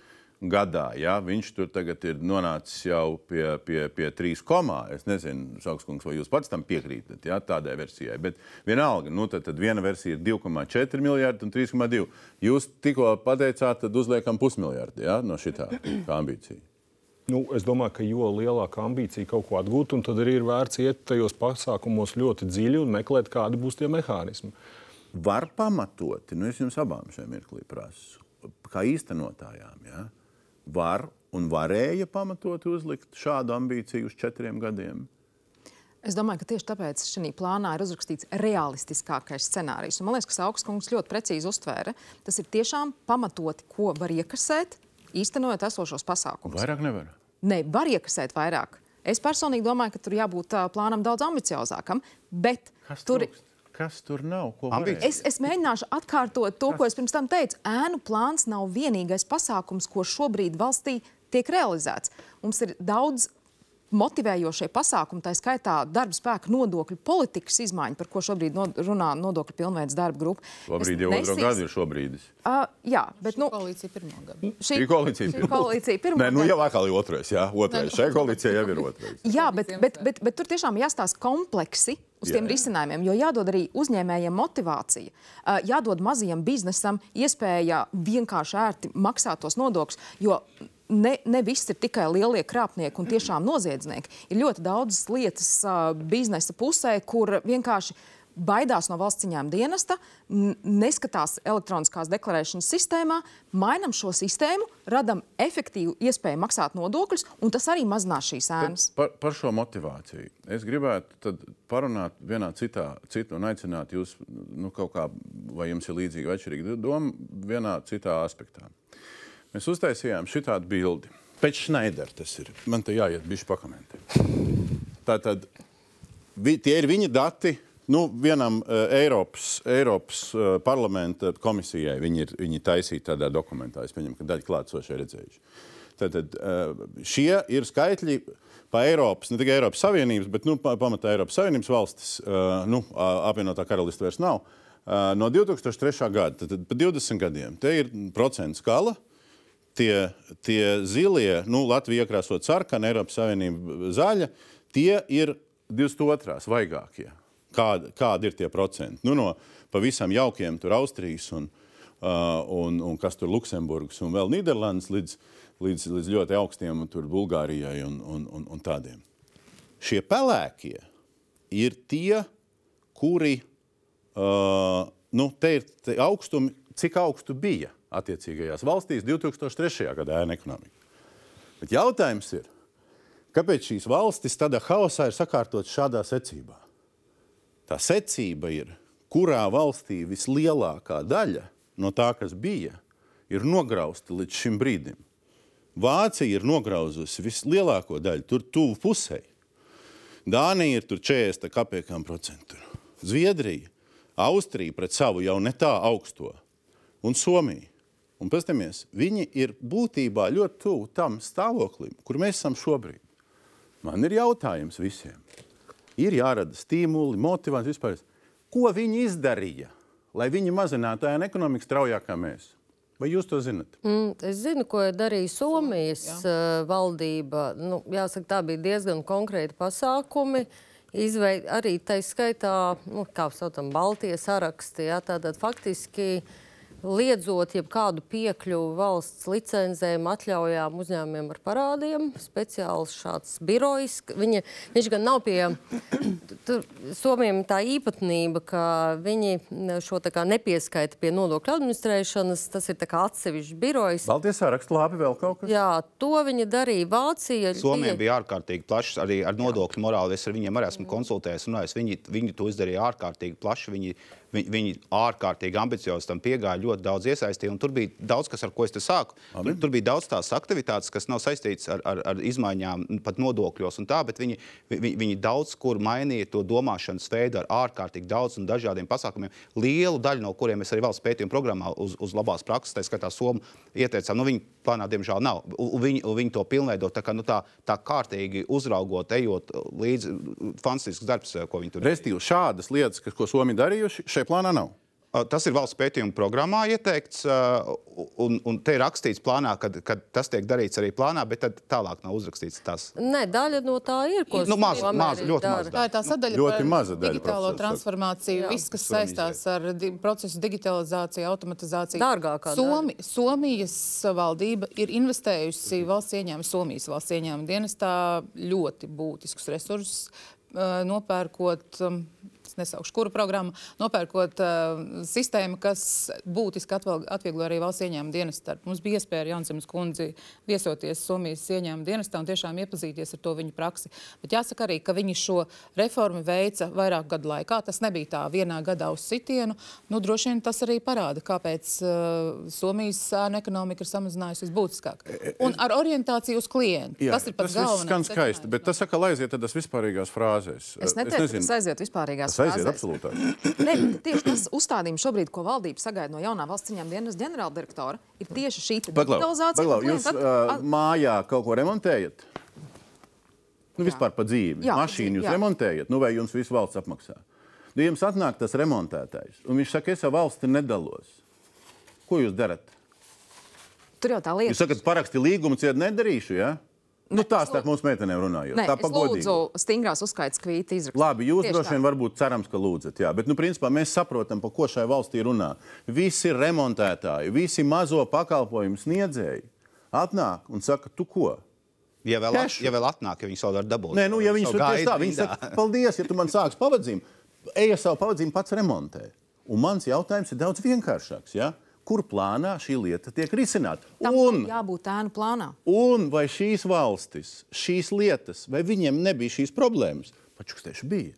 gadā. Ja? Viņš tur tagad ir nonācis jau pie, pie, pie 3,5. Es nezinu, Šaukskungs, vai jūs pats tam piekrītat ja? tādai versijai. Bet vienalga, nu, tad, tad viena versija ir 2,4 miljardi un 3,2. Jūs tikko pateicāt, tad uzliekam pusmiljardu ja? no šitā ambīcija. Nu, es domāju, ka jo lielāka ambīcija kaut ko atgūt, tad arī ir vērts iet tajos pasākumos ļoti dziļi un meklēt, kādi būs tie mehānismi. Var pamatoti, nu es jums abām šajā mirklī prasu, kā īstenotājām. Ja? Var un varēja pamatot uzlikt šādu ambīciju uz četriem gadiem? Es domāju, ka tieši tāpēc šī plānā ir uzrakstīts realistiskākais scenārijs. Un man liekas, ka Augstskungs ļoti precīzi uztvēra. Tas ir tiešām pamatoti, ko var iekasēt, īstenojot esošos pasākumus. Vairāk nevar. Ne, var iekasēt vairāk. Es personīgi domāju, ka tur jābūt plānam daudz ambiciozākam. Bet Kas tur ir kas tur nav. Es, es mēģināšu atkārtot to, kas? ko es pirms tam teicu. Ēnu plāns nav vienīgais pasākums, ko šobrīd valstī tiek realizēts. Mums ir daudz motivējošie pasākumi, tā skaitā darba spēka nodokļu politikas izmaiņa, par ko šobrīd nod, runā nodokļu pilnveids darba grupa. Šobrīd jau otro gadu ir šobrīd. Uh, jā, bet nu, koalīcija pirmo gadu. Šī, šī koalīcija, šī koalīcija pirmo Nē, nu jau atkal ir otrais, jā, otrais. Šai koalīcijai jau ir otrais. jā, bet, bet, bet, bet tur tiešām jāstāsta kompleksi uz tiem jā, jā. risinājumiem, jo jādod arī uzņēmējiem motivācija, jādod mazajam biznesam iespēja vienkārši ērti maksāt tos nodokļus, jo ne, ne viss ir tikai lielie krāpnieki un tiešām noziedznieki. Ir ļoti daudzas lietas uh, biznesa pusē, kur vienkārši baidās no valsts ciņām dienesta, neskatās elektroniskās deklarēšanas sistēmā, mainām šo sistēmu, radām efektīvu iespēju maksāt nodokļus, un tas arī mazinās šīs ēnas. Par, par šo motivāciju es gribētu parunāt vienā citā, citu un aicināt jūs nu, kaut kā, vai jums ir līdzīga vai atšķirīga doma, vienā citā aspektā. Mēs uztaisījām šādu bildi. Pēc Schneidera tas ir. Man te jāiet bišķi pakomentēt. Tātad vi, tie ir viņa dati. Nu, vienam uh, Eiropas, Eiropas uh, parlamenta komisijai viņi ir viņi taisīti tādā dokumentā. Es pieņemu, ka daļa klātsošie redzējuši. Tātad uh, šie ir skaitļi pa Eiropas, ne tikai Eiropas Savienības, bet nu, pamatā Eiropas Savienības valstis. Uh, nu, apvienotā karaliste vairs nav. Uh, no 2003. gada, tad pa 20 gadiem, te ir procentu skala. Uh, tie, tie zilie, nu, Latvija iekrāsot sarkanu, Eiropas Savienība zaļa, tie ir 22. svaigākie. Kādi, kādi ir tie procenti? Nu, no pavisam jaukiem, tur Austrijas un, uh, un, un kas tur Luksemburgas un vēl Nīderlandes līdz, līdz, līdz ļoti augstiem, tur Bulgārijai un, un, un, un tādiem. Šie pelēkie ir tie, kuri, uh, nu, te ir te augstumi, cik augstu bija attiecīgajās valstīs 2003. gadā ēna ekonomika. Bet jautājums ir, kāpēc šīs valstis tādā haosā ir sakārtotas šādā secībā? Tā secība ir, kurā valstī vislielākā daļa no tā, kas bija, ir nograusta līdz šim brīdim. Vācija ir nograuzusi vislielāko daļu, tur tuvu pusē. Dānija ir tur 40 kapekām procentu. Zviedrija, Austrija pret savu jau ne tā augsto, un Somija. Un paskatāmies, viņi ir būtībā ļoti tuvu tam stāvoklim, kur mēs esam šobrīd. Man ir jautājums visiem. Ir jārada stimuli, motivācija vispār. Ko viņi izdarīja, lai viņi mazinātu ēnu ekonomiku straujāk kā mēs? Vai jūs to zinat? Mm, es zinu, ko darīja Somijas uh, valdība. Nu, jāsaka, tā bija diezgan konkrēti pasākumi. Izveid, arī tā skaitā, nu, kā saucam, Baltijas saraksti. Jā, tātad faktiski uh, liedzot jebkādu piekļuvu valsts licencēm, atļaujām uzņēmumiem ar parādiem. Speciāls šāds birojs. Viņa, viņš gan nav pie tur, Somijam tā īpatnība, ka viņi šo kā nepieskaita pie nodokļu administrēšanas. Tas ir atsevišķs birojs. Baltijas sarakstu labi vēl kaut kas? Jā, to viņa darīja Vācija. Somija bija ārkārtīgi plašs arī ar nodokļu morāli. Es ar viņiem arī esmu konsultējies viņi, viņi to izdarīja ārkārtīgi plaši. Viņi, Viņi, viņi ārkārtīgi ambiciozi tam piegāja, ļoti daudz iesaistīja. Tur bija daudz, kas ar ko es te sāku. Tur, tur bija daudz tās aktivitātes, kas nav saistītas ar, ar, ar izmaiņām, pat nodokļos un tā, bet viņi, viņi, viņi daudz kur mainīja to domāšanas veidu ar ārkārtīgi daudz un dažādiem pasākumiem. Lielu daļu no kuriem mēs arī valsts pētījuma programmā uz, uz labās prakses, tā skaitā Somu, ieteicām. Nu, viņi plānā, diemžēl, nav. Un viņi, un viņi to pilnveido tā, kā, nu, tā, tā kārtīgi uzraugot, ejot līdzi. Fantastisks darbs, ko viņi tur darīja. Restīvi šādas lietas, kas, ko Somija darījuši, šeit plānā nav. Tas ir valsts pētījuma programmā ieteikts, un, un te ir rakstīts plānā, ka tas tiek darīts arī plānā, bet tālāk nav uzrakstīts tas. Nē, daļa no tā ir. Ko nu, maz, maz, ļoti dara. maz. Tā ir tā sadaļa ļoti maza daļa. Digitālo transformāciju, Jā. viss, kas saistās ar di procesu digitalizāciju, automatizāciju. Dārgākā Somi, Somijas valdība ir investējusi valsts ieņēmuma, Somijas valsts ieņēmuma dienestā ļoti būtiskus resursus, nopērkot es nesaukšu, kuru programmu, nopērkot uh, sistēmu, kas būtiski atvieglo arī valsts ieņēmuma dienestu. Mums bija iespēja ar Jansemas kundzi viesoties Somijas ieņēmuma dienestā un tiešām iepazīties ar to viņu praksi. Bet jāsaka arī, ka viņi šo reformu veica vairāku gadu laikā. Tas nebija tā vienā gadā uz sitienu. Nu, droši vien tas arī parāda, kāpēc uh, Somijas sēna ekonomika ir samazinājusies būtiskāk. E, e, un ar orientāciju uz klientu. Jā, tas ir pats galvenais. Tas skan skaisti, bet tas atkal aiziet tādās vispārīgās frāzēs. Es neteicu, es ka tas aiziet vispārīgās tas aiziet absolūtāk. ne, tieši tas uzstādījums šobrīd, ko valdība sagaida no jaunā valsts ciņām dienas ģenerāldirektora, ir tieši šī digitalizācija. Paglau, jūs at... uh, mājā kaut ko remontējat? Nu, vispār pa dzīvi. Jā, Mašīnu jūs jā. remontējat, nu vai jums visu valsts apmaksā? Nu, jums atnāk tas remontētājs, un viņš saka, es ar valsti nedalos. Ko jūs darat? Tur jau tā lieta. Jūs sakat, paraksti līgumu, ciet nedarīšu, jā? Ja? Nu, tā starp mūsu meitenēm runājot. Nē, tā pa lūdzu, stingrās uzskaitas kvīti izrakstīt. Labi, jūs Tieši droši vien varbūt cerams, ka lūdzat, jā, bet, nu, principā mēs saprotam, par ko šai valstī runā. Visi remontētāji, visi mazo pakalpojumu sniedzēji atnāk un saka, tu ko? Ja vēl, at, ja vēl atnāk, ja viņi savu var dabūt. Nē, nu, ja viņi tur tieši tā, viņi saka, paldies, ja tu man sāks pavadzījumu, ej savu pavadzījumu pats remontē. Un mans jautājums ir daudz vienkāršāks, jā? Ja? Kur plānā šī lieta tiek risināta. Tam un, jābūt ēnu plānā. Un vai šīs valstis, šīs lietas, vai viņiem nebija šīs problēmas? Pačukstēši bija.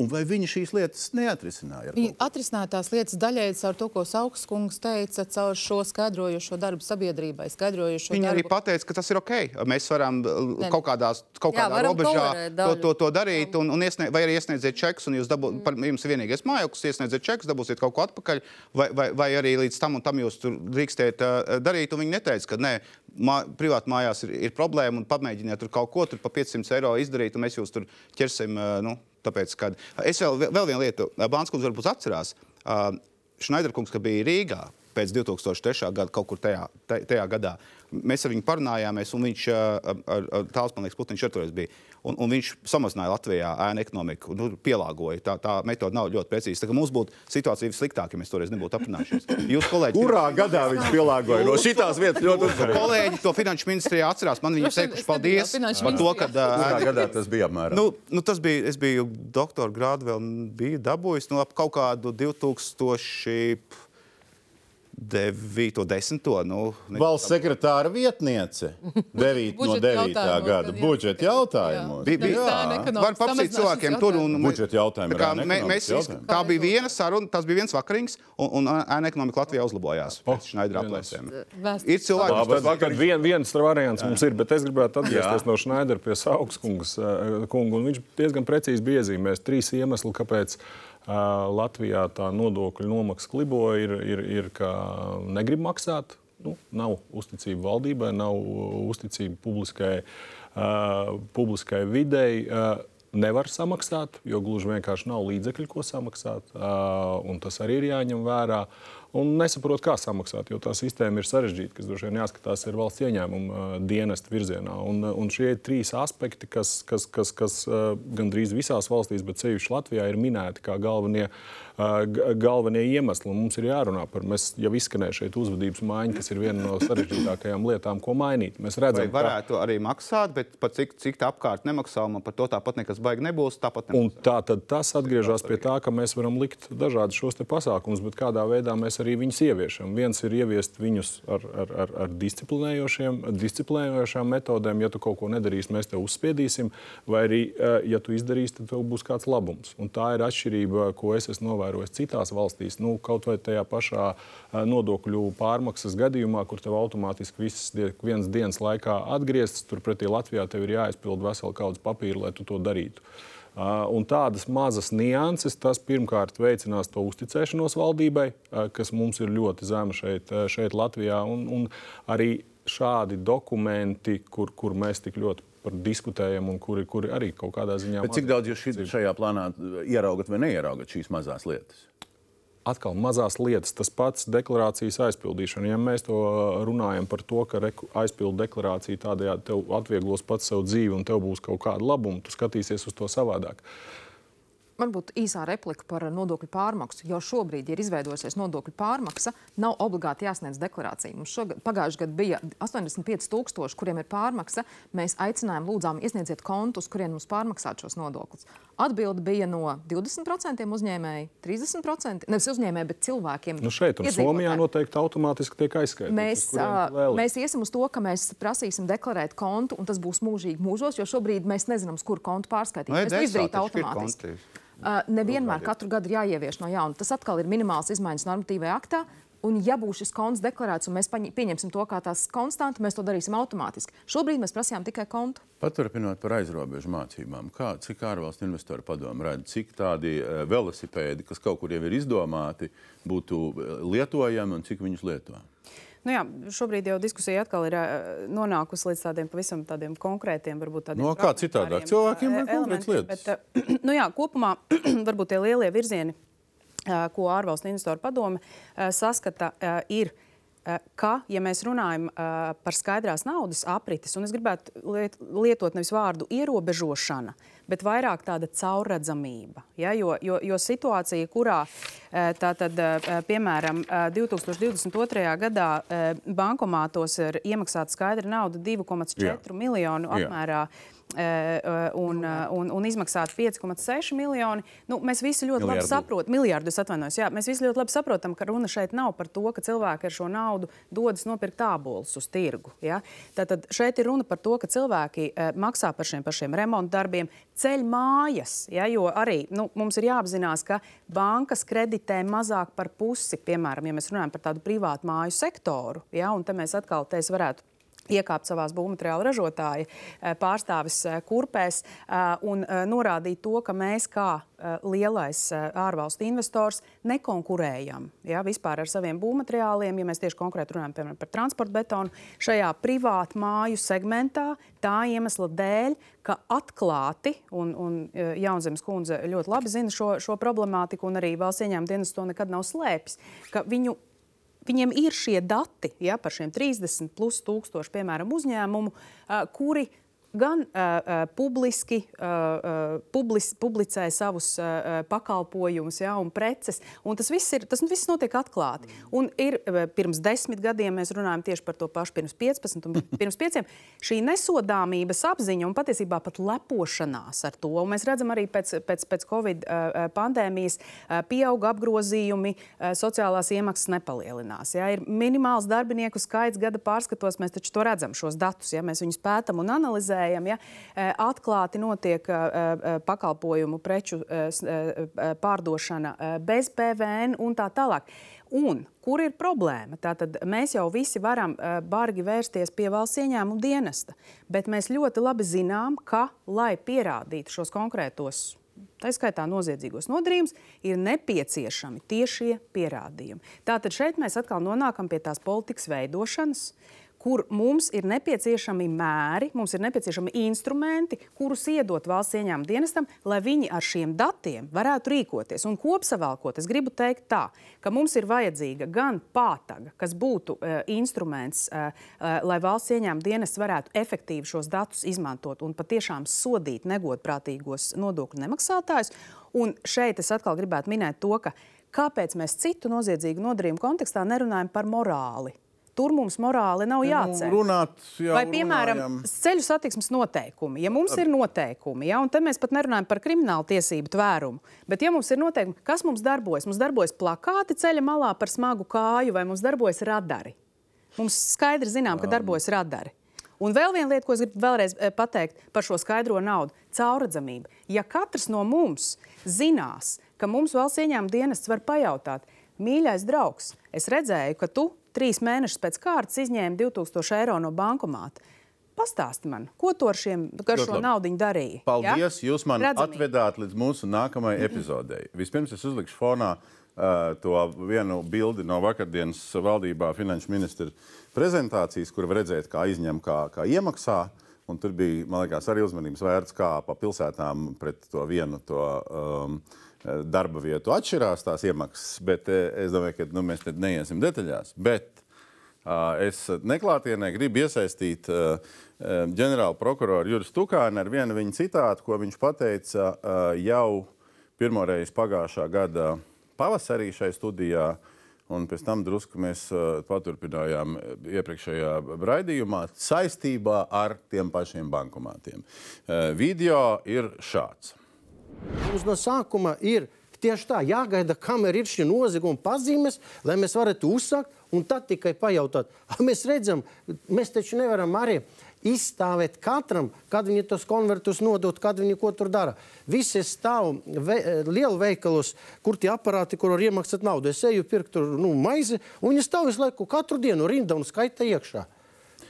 Un vai viņi šīs lietas neatrisināja? Viņi atrisināja tās lietas daļēji caur to, ko Sauks kungs teica, caur šo skaidrojošo darbu sabiedrībai. Viņi darbu. arī pateica, ka tas ir ok. Mēs varam uh, ne. kaut, kādās, kaut Jā, kādā robežā to, to, to darīt, un, un iesniegt, vai arī iesniedziet čekus, un jūs dabū, mm. par, jums vienīgais mājoklis, iesniedziet čekus, dabūsiet kaut ko atpakaļ, vai, vai, vai arī līdz tam un tam jūs tur drīkstēt uh, darīt. Viņi neteica, ka nē, mā, privāti mājās ir, ir problēma, un pamēģiniet tur kaut ko tur pa 500 eiro izdarīt, un mēs jūs tur ķersim. Uh, nu, Tāpēc, kad es vēl, vēl vienu lietu, Bānskundze varbūt atcerās, uh, Šnaiderkungs, kad bija Rīgā, pēc 2003. gada, kaut kur tajā, tajā gadā. Mēs ar viņu parunājāmies, un viņš tāls, man liekas, Putins toreiz bija. Un, un viņš samazināja Latvijā ēnu ekonomiku, nu, pielāgoja. Tā, tā metode nav ļoti precīza. Tā, mums būtu situācija sliktāka, ja mēs toreiz nebūtu aprunājušies. Jūs, kolēģi, Kurā gadā viņš pielāgoja no šitās vietas ļoti uzmanīgi? kolēģi to finanšu ministrijā atcerās. Man viņi teikuši paldies par to, ka Kurā gadā tas bija apmēram? Nu, nu tas bija, es biju doktora grādu vēl biju dabūjis nu, ap kaut kādu 2000. 9, 10. Nu, Valsts sekretāra vietniece 9 no Budžeta 9. jautājumos gada jā. budžeta jautājumos. Bija, bija. Ekonomikas Var samazināšanas cilvēkiem tur. Un, Budžeta jautājumi tā, mē, mēs, jautājumi. tā bija viena saruna, tas bija viens vakarings, un, un ēna ekonomika Latvijā uzlabojās pēc Šnaidra aplēsēm. Ir cilvēki, kas Tad, tad vien, viens variants mums ir, bet es gribētu atgriezties no Šnaidera pie Saugskungas eh, kunga. un Viņš diezgan precīzi bija iezīmējis trīs iemesli, kāpēc uh, Latvijā tā nodokļu nomaksa klibo ir, ir, ir ka negrib maksāt. Nu, nav uzticība valdībai, nav uzticība publiskai, uh, publiskai videi. Uh, nevar samaksāt, jo gluži vienkārši nav līdzekļu, ko samaksāt. Uh, tas arī ir jāņem vērā. Un nesaprot, kā samaksāt, jo tā sistēma ir sarežģīta, kas droši vien jāskatās ir valsts ieņēmuma uh, dienesta virzienā. Un, uh, un šie trīs aspekti, kas, kas, kas, kas uh, gandrīz visās valstīs, bet sevišķi Latvijā, ir minēti kā galvenie, uh, galvenie iemesli. Un mums ir jārunā par, mēs jau izskanēja šeit uzvedības maiņa, kas ir viena no sarežģītākajām lietām, ko mainīt. Mēs redzam, ka varētu arī maksāt, bet par cik, cik tā apkārt nemaksā, man par to tāpat nekas baigi nebūs. Un tā tad tas atgriežas pie tā, ka mēs varam likt dažādus šos pasākumus, bet kādā veidā mēs arī viņus ieviešam. Viens ir ieviest viņus ar, ar, ar, ar disciplinējošiem, disciplinējošām metodēm. Ja tu kaut ko nedarīsi, mēs tev uzspiedīsim, vai arī, ja tu izdarīsi, tad tev būs kāds labums. Un tā ir atšķirība, ko es esmu novērojis citās valstīs. Nu, kaut vai tajā pašā eh, nodokļu pārmaksas gadījumā, kur tev automātiski viss tiek vienas dienas laikā atgriezts, turpretī Latvijā tev ir jāizpild vesela kaudz papīra, lai tu to darītu. Uh, Un tādas mazas nianses, tas pirmkārt veicinās to uzticēšanos valdībai, uh, kas mums ir ļoti zema šeit, šeit Latvijā. Un, un arī šādi dokumenti, kur, kur mēs tik ļoti par diskutējam un kuri, kuri arī kaut kādā ziņā. Bet cik daudz jūs šī, šajā plānā ieraugat vai neieraugat šīs mazās lietas? atkal mazās lietas, tas pats deklarācijas aizpildīšana. Ja mēs to runājam par to, ka aizpildu deklarāciju tādējādi tev atvieglos pats sev dzīvi un tev būs kaut kāda labuma, tu skatīsies uz to savādāk. Varbūt īsā replika par nodokļu pārmaksu. Jau šobrīd, ja ir izveidojusies nodokļu pārmaksa, nav obligāti jāsniedz deklarācija. Mums šogad, pagājušajā gadā bija 85,000, kuriem ir pārmaksa. Mēs aicinājām, lūdzām, iesniedziet kontus, kuriem mums pārmaksāt šos nodokļus. Atbilde bija no 20% uzņēmēji, 30% nevis uzņēmēji, bet cilvēkiem. Nu šeit un. Somijā noteikti automātiski tiek aizskaitīts. Mēs, vēlies. mēs iesim uz to, ka mēs prasīsim deklarēt kontu, un tas būs mūžīgi mūžos, jo šobrīd mēs nezinām, uz kuru kontu pārskaitīt. Nu, mēs to ir automātiski. Uh, nevienmēr katru gadu ir jāievieš no jauna. Tas atkal ir minimāls izmaiņas normatīvajā aktā. Un, ja būs šis konts deklarēts, un mēs pieņemsim to kā tās konstantu, mēs to darīsim automātiski. Šobrīd mēs prasījām tikai kontu. Paturpinot par aizrobežu mācībām, kā, cik ārvalstu investoru padomu redz, cik tādi uh, velosipēdi, kas kaut kur jau ir izdomāti, būtu eh, lietojami un cik viņus lieto? Nu jā, šobrīd jau diskusija atkal ir eh, nonākusi līdz tādiem pavisam tādiem konkrētiem, varbūt tādiem Nu, kā citādāk? Cilvēkiem eh, vajag konkrētas elementiem, lietas. Bet, eh, nu jā, kopumā varbūt tie lielie virzieni, ko ārvalstu investoru padome saskata, ir. eh, Ka, ja mēs runājam uh, par skaidrās naudas aprites, un es gribētu liet, lietot nevis vārdu ierobežošana, bet vairāk tāda caurredzamība. Ja? Jo, jo, jo situācija, kurā eh, tātad, eh, piemēram eh, 2022. gadā eh, bankomātos ir iemaksāta skaidra nauda 2,4 Jā. miljonu Jā. apmērā. eh, Un, eh, un, un izmaksāt 5,6 miljoni. Nu, mēs visi ļoti labi Miljardu. saprotam, miljardus atvainojos. Jā, mēs visi ļoti labi saprotam, ka runa šeit nav par to, ka cilvēki ar šo naudu dodas nopirkt tābolus uz tirgu. Ja? Tātad šeit ir runa par to, ka cilvēki eh, maksā par šiem pašiem remontu darbiem, ceļ mājas. Ja? Jo arī nu, mums ir jāapzinās, ka bankas kreditē mazāk par pusi, piemēram, ja mēs runājam par tādu privātu māju sektoru. Ja? Un te mēs atkal te varētu iekāpt savā būvmateriālu ražotāja eh, pārstāvis eh, kurpēs eh, un norādīt to, ka mēs kā lielais ārvalstu investors nekonkurējam ja, vispār ar saviem būvmateriāliem, ja mēs tieši konkrēti runājam piemēram, par transporta betonu, šajā privātu māju segmentā tā iemesla dēļ, ka atklāti, un, un Jaunzemes kundze ļoti labi zina šo, šo problemātiku, un arī valsts ieņēmuma dienas to nekad nav slēpis, ka viņu viņiem ir šie dati ja, par šiem 30 plus tūkstošu, piemēram, uzņēmumu, kuri gan uh, publiski uh, publis, publicē savus uh, pakalpojumus ja, un preces. Un tas viss, ir, tas viss notiek atklāti. Un ir, pirms desmit gadiem mēs runājam tieši par to pašu, pirms 15 un pirms 5. Šī nesodāmības apziņa un patiesībā pat lepošanās ar to. Un mēs redzam arī pēc, pēc, pēc Covid uh, pandēmijas uh, pieauga apgrozījumi, uh, sociālās iemaksas nepalielinās. Ja. Ir minimāls darbinieku skaits gada pārskatos, mēs taču to redzam, šos datus. Ja. Mēs viņus pētam un analizējam analizējam, ja atklāti notiek pakalpojumu preču pārdošana bez PVN un tā tālāk. Un kur ir problēma? Tātad mēs jau visi varam uh, bargi vērsties pie valsts ieņēmuma dienesta, bet mēs ļoti labi zinām, ka, lai pierādītu šos konkrētos tā skaitā noziedzīgos nodarījumus, ir nepieciešami tiešie pierādījumi. Tātad šeit mēs atkal nonākam pie tās politikas veidošanas, kur mums ir nepieciešami mēri, mums ir nepieciešami instrumenti, kurus iedot valsts ieņēmuma dienestam, lai viņi ar šiem datiem varētu rīkoties. Un kopsavilkot, es gribu teikt tā, ka mums ir vajadzīga gan pātaga, kas būtu uh, instruments, uh, uh, lai valsts ieņēmuma dienests varētu efektīvi šos datus izmantot un patiešām sodīt negodprātīgos nodokļu nemaksātājus. Un šeit es atkal gribētu minēt to, ka kāpēc mēs citu noziedzīgu nodarījumu kontekstā nerunājam par morāli tur mums morāli nav Nu, jāceļ. runāt, jau Vai, piemēram, runājam. ceļu satiksmes noteikumi. Ja mums ir noteikumi, ja, un te mēs pat nerunājam par kriminālu tiesību tvērumu, bet ja mums ir noteikumi, kas mums darbojas? Mums darbojas plakāti ceļa malā par smagu kāju, vai mums darbojas radari? Mums skaidri zinām, ka darbojas radari. Un vēl viena lieta, ko es gribu vēlreiz eh, pateikt par šo skaidro naudu - caurredzamība. Ja katrs no mums zinās, ka mums valsts ieņēmuma dienests var pajautāt, mīļais draugs, es redzēju, ka tu trīs mēnešus pēc kārtas izņēma 2000 eiro no bankomāta. Pastāsti man, ko tu ar, šiem, ar šo naudu darīji? Paldies! Ja? Jūs man Redzamība. atvedāt līdz mūsu nākamajai epizodei. Vispirms es uzlikšu fonā uh, to vienu bildi no vakardienas valdībā finanšu ministra prezentācijas, kur var redzēt, kā izņem, kā, kā iemaksā. Un tur bija, man liekas, arī uzmanības vērts, kā pa pilsētām pret to vienu to, um, darba vietu atšķirās tās iemaksas. Bet eh, es domāju, ka nu, mēs neiesim detaļās. Bet uh, es neklātienē gribu iesaistīt ģenerāla prokuroru Juris Tukānu ar vienu viņa citātu, ko viņš pateica jau pirmoreiz pagājušā gada pavasarī šai studijā. Un pēc tam drusku mēs paturpinājām iepriekšējā raidījumā saistībā ar tiem pašiem bankomātiem. Video ir šāds. Mums no sākuma ir tieši tā jāgaida, kamēr ir šī nozieguma pazīmes, lai mēs varētu uzsākt un tad tikai pajautāt. "Ah, Mēs redzam, mēs taču nevaram arī izstāvēt katram, kad viņi tos konvertus nodot, kad viņi ko tur dara. Visi stāv ve lielveikalos, kur tie aparāti, kur var iemaksāt naudu. Es eju pirkt tur nu, maizi, un viņi stāv visu laiku katru dienu rinda un skaita iekšā.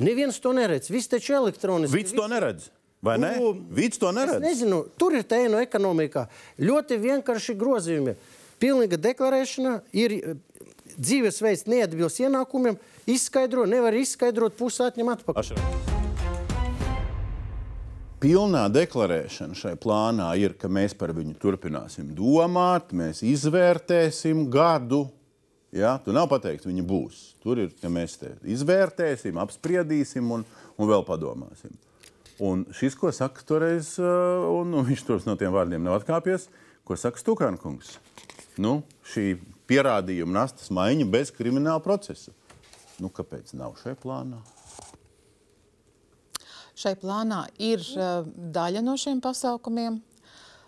Neviens to neredz. Viss taču elektroniski. Vīts to neredz. Vai ne? Nu, Vīts to Es neredz. nezinu, tur ir tēna ekonomikā. Ļoti vienkārši grozījumi. Pilnīga deklarēšana ir dzīvesveids neatbilst ienākumiem, izskaidro, nevar izskaidrot, pusi atņem atpakaļ. Ašra. Pilnā deklarēšana šai plānā ir, ka mēs par viņu turpināsim domāt, mēs izvērtēsim gadu. Ja? Tu nav pateikt, viņa būs. Tur ir, ka mēs te izvērtēsim, apspriedīsim un, un vēl padomāsim. Un šis, ko saka toreiz, uh, un nu, viņš tur no tiem vārdiem nav atkāpies, ko saka Stukānkungs. Nu, šī pierādījuma nastas maiņa bez krimināla procesa. Nu, kāpēc nav šai plānā? Šai plānā ir uh, daļa no šiem pasākumiem.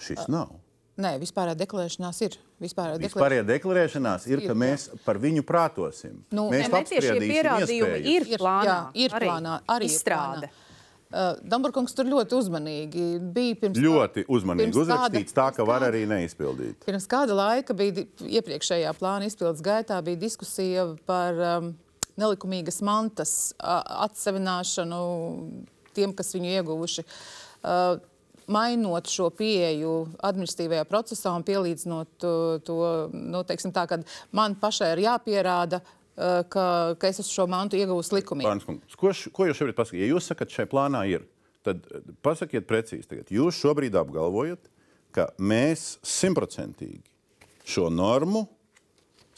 Šis nav. Nē, vispārējā deklarēšanās ir. Vispārējā Vispārējā deklarēšanās ir, ka Ir, mēs par viņu prātosim. Nu, mēs apspriedīsim pierādījumi ir plānā. Jā, ir arī plānā. Arī ir izstrāde. plānā. Uh, Damburkungs tur ļoti uzmanīgi bija. Pirms Ļoti uzmanīgi pirms kāda- uzrakstīts, tā ka var arī neizpildīt. Pirms kāda laika bija iepriekšējā plāna izpildes gaitā bija diskusija par um, nelikumīgas mantas a, atsevināšanu tiem, kas viņu ieguvuši. Uh, mainot šo pieeju administratīvajā procesā un pielīdzinot to, to nu, teiksim tā, ka man pašai ir jāpierāda, uh, ka, ka es esmu šo mantu ieguvusi likumīgi. Ko, ko jūs šobrīd pasakāt? Ja jūs sakat, šai plānā ir, tad eh, pasakiet precīzi. Tagad. Jūs šobrīd apgalvojat, ka mēs simtprocentīgi šo normu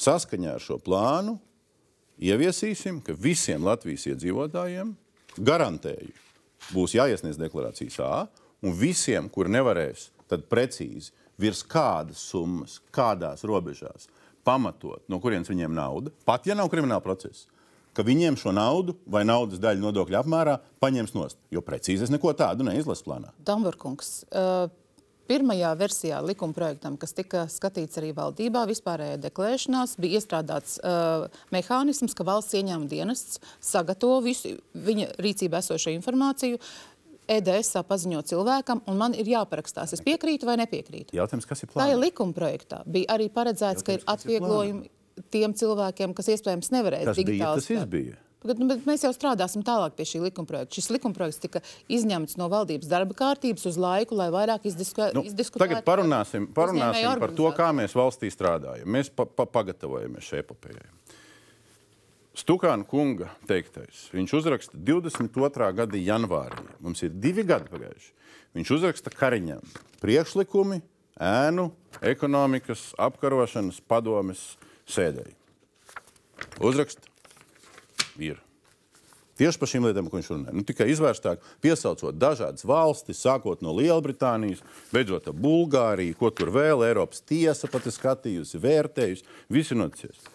saskaņā ar šo plānu ieviesīsim, ka visiem Latvijas iedzīvotājiem garantēju būs jāiesniedz deklarācijas A, un visiem, kur nevarēs, tad precīzi virs kādas summas, kādās robežās pamatot, no kurienes viņiem nauda, pat ja nav krimināla procesa, ka viņiem šo naudu vai naudas daļu nodokļu apmērā paņems nost. Jo precīzi es neko tādu neizlasu plānā. Damburkungs, uh, pirmajā versijā likuma projektam, kas tika skatīts arī valdībā, vispārējā deklarēšanās, bija iestrādāts uh, mehānisms, ka valsts ieņēmuma dienests sagatavo visu viņa rīcībā esošo informāciju. EDS paziņo cilvēkam, un man ir jāparakstās. Es piekrītu vai nepiekrītu? Jautājums, kas ir Tā plānā? ir likuma projektā. Bija arī paredzēts, ka ir Jautājums, kas ir atvieglojumi tiem cilvēkiem, kas iespējams nevarēs Tas bija, digitāli tas strādāt. izbija. Bet, nu, bet mēs jau strādāsim tālāk pie šī likuma projekta. Šis likuma projekts tika izņemts no valdības darba kārtības uz laiku, lai vairāk izdisku, Nu, izdiskutētu. tagad parunāsim, parunāsim par to, kā mēs valstī strādājam. Mēs pa, pa, pagatavojamies šai epopējai. Stukāna kunga teiktais. Viņš uzraksta 22. gada janvārī. Mums ir divi gadi pagājuši. Viņš uzraksta Kariņam priekšlikumi ēnu ekonomikas apkarošanas padomes sēdēji. Uzraksta ir. Tieši par šīm lietām, ko viņš runāja. Nu, tikai izvērstāk, piesaucot dažādas valstis, sākot no Lielbritānijas, beidzot ar Bulgāriju, ko tur vēl Eiropas tiesa pat ir skatījusi, vērtējusi. Ir noticis.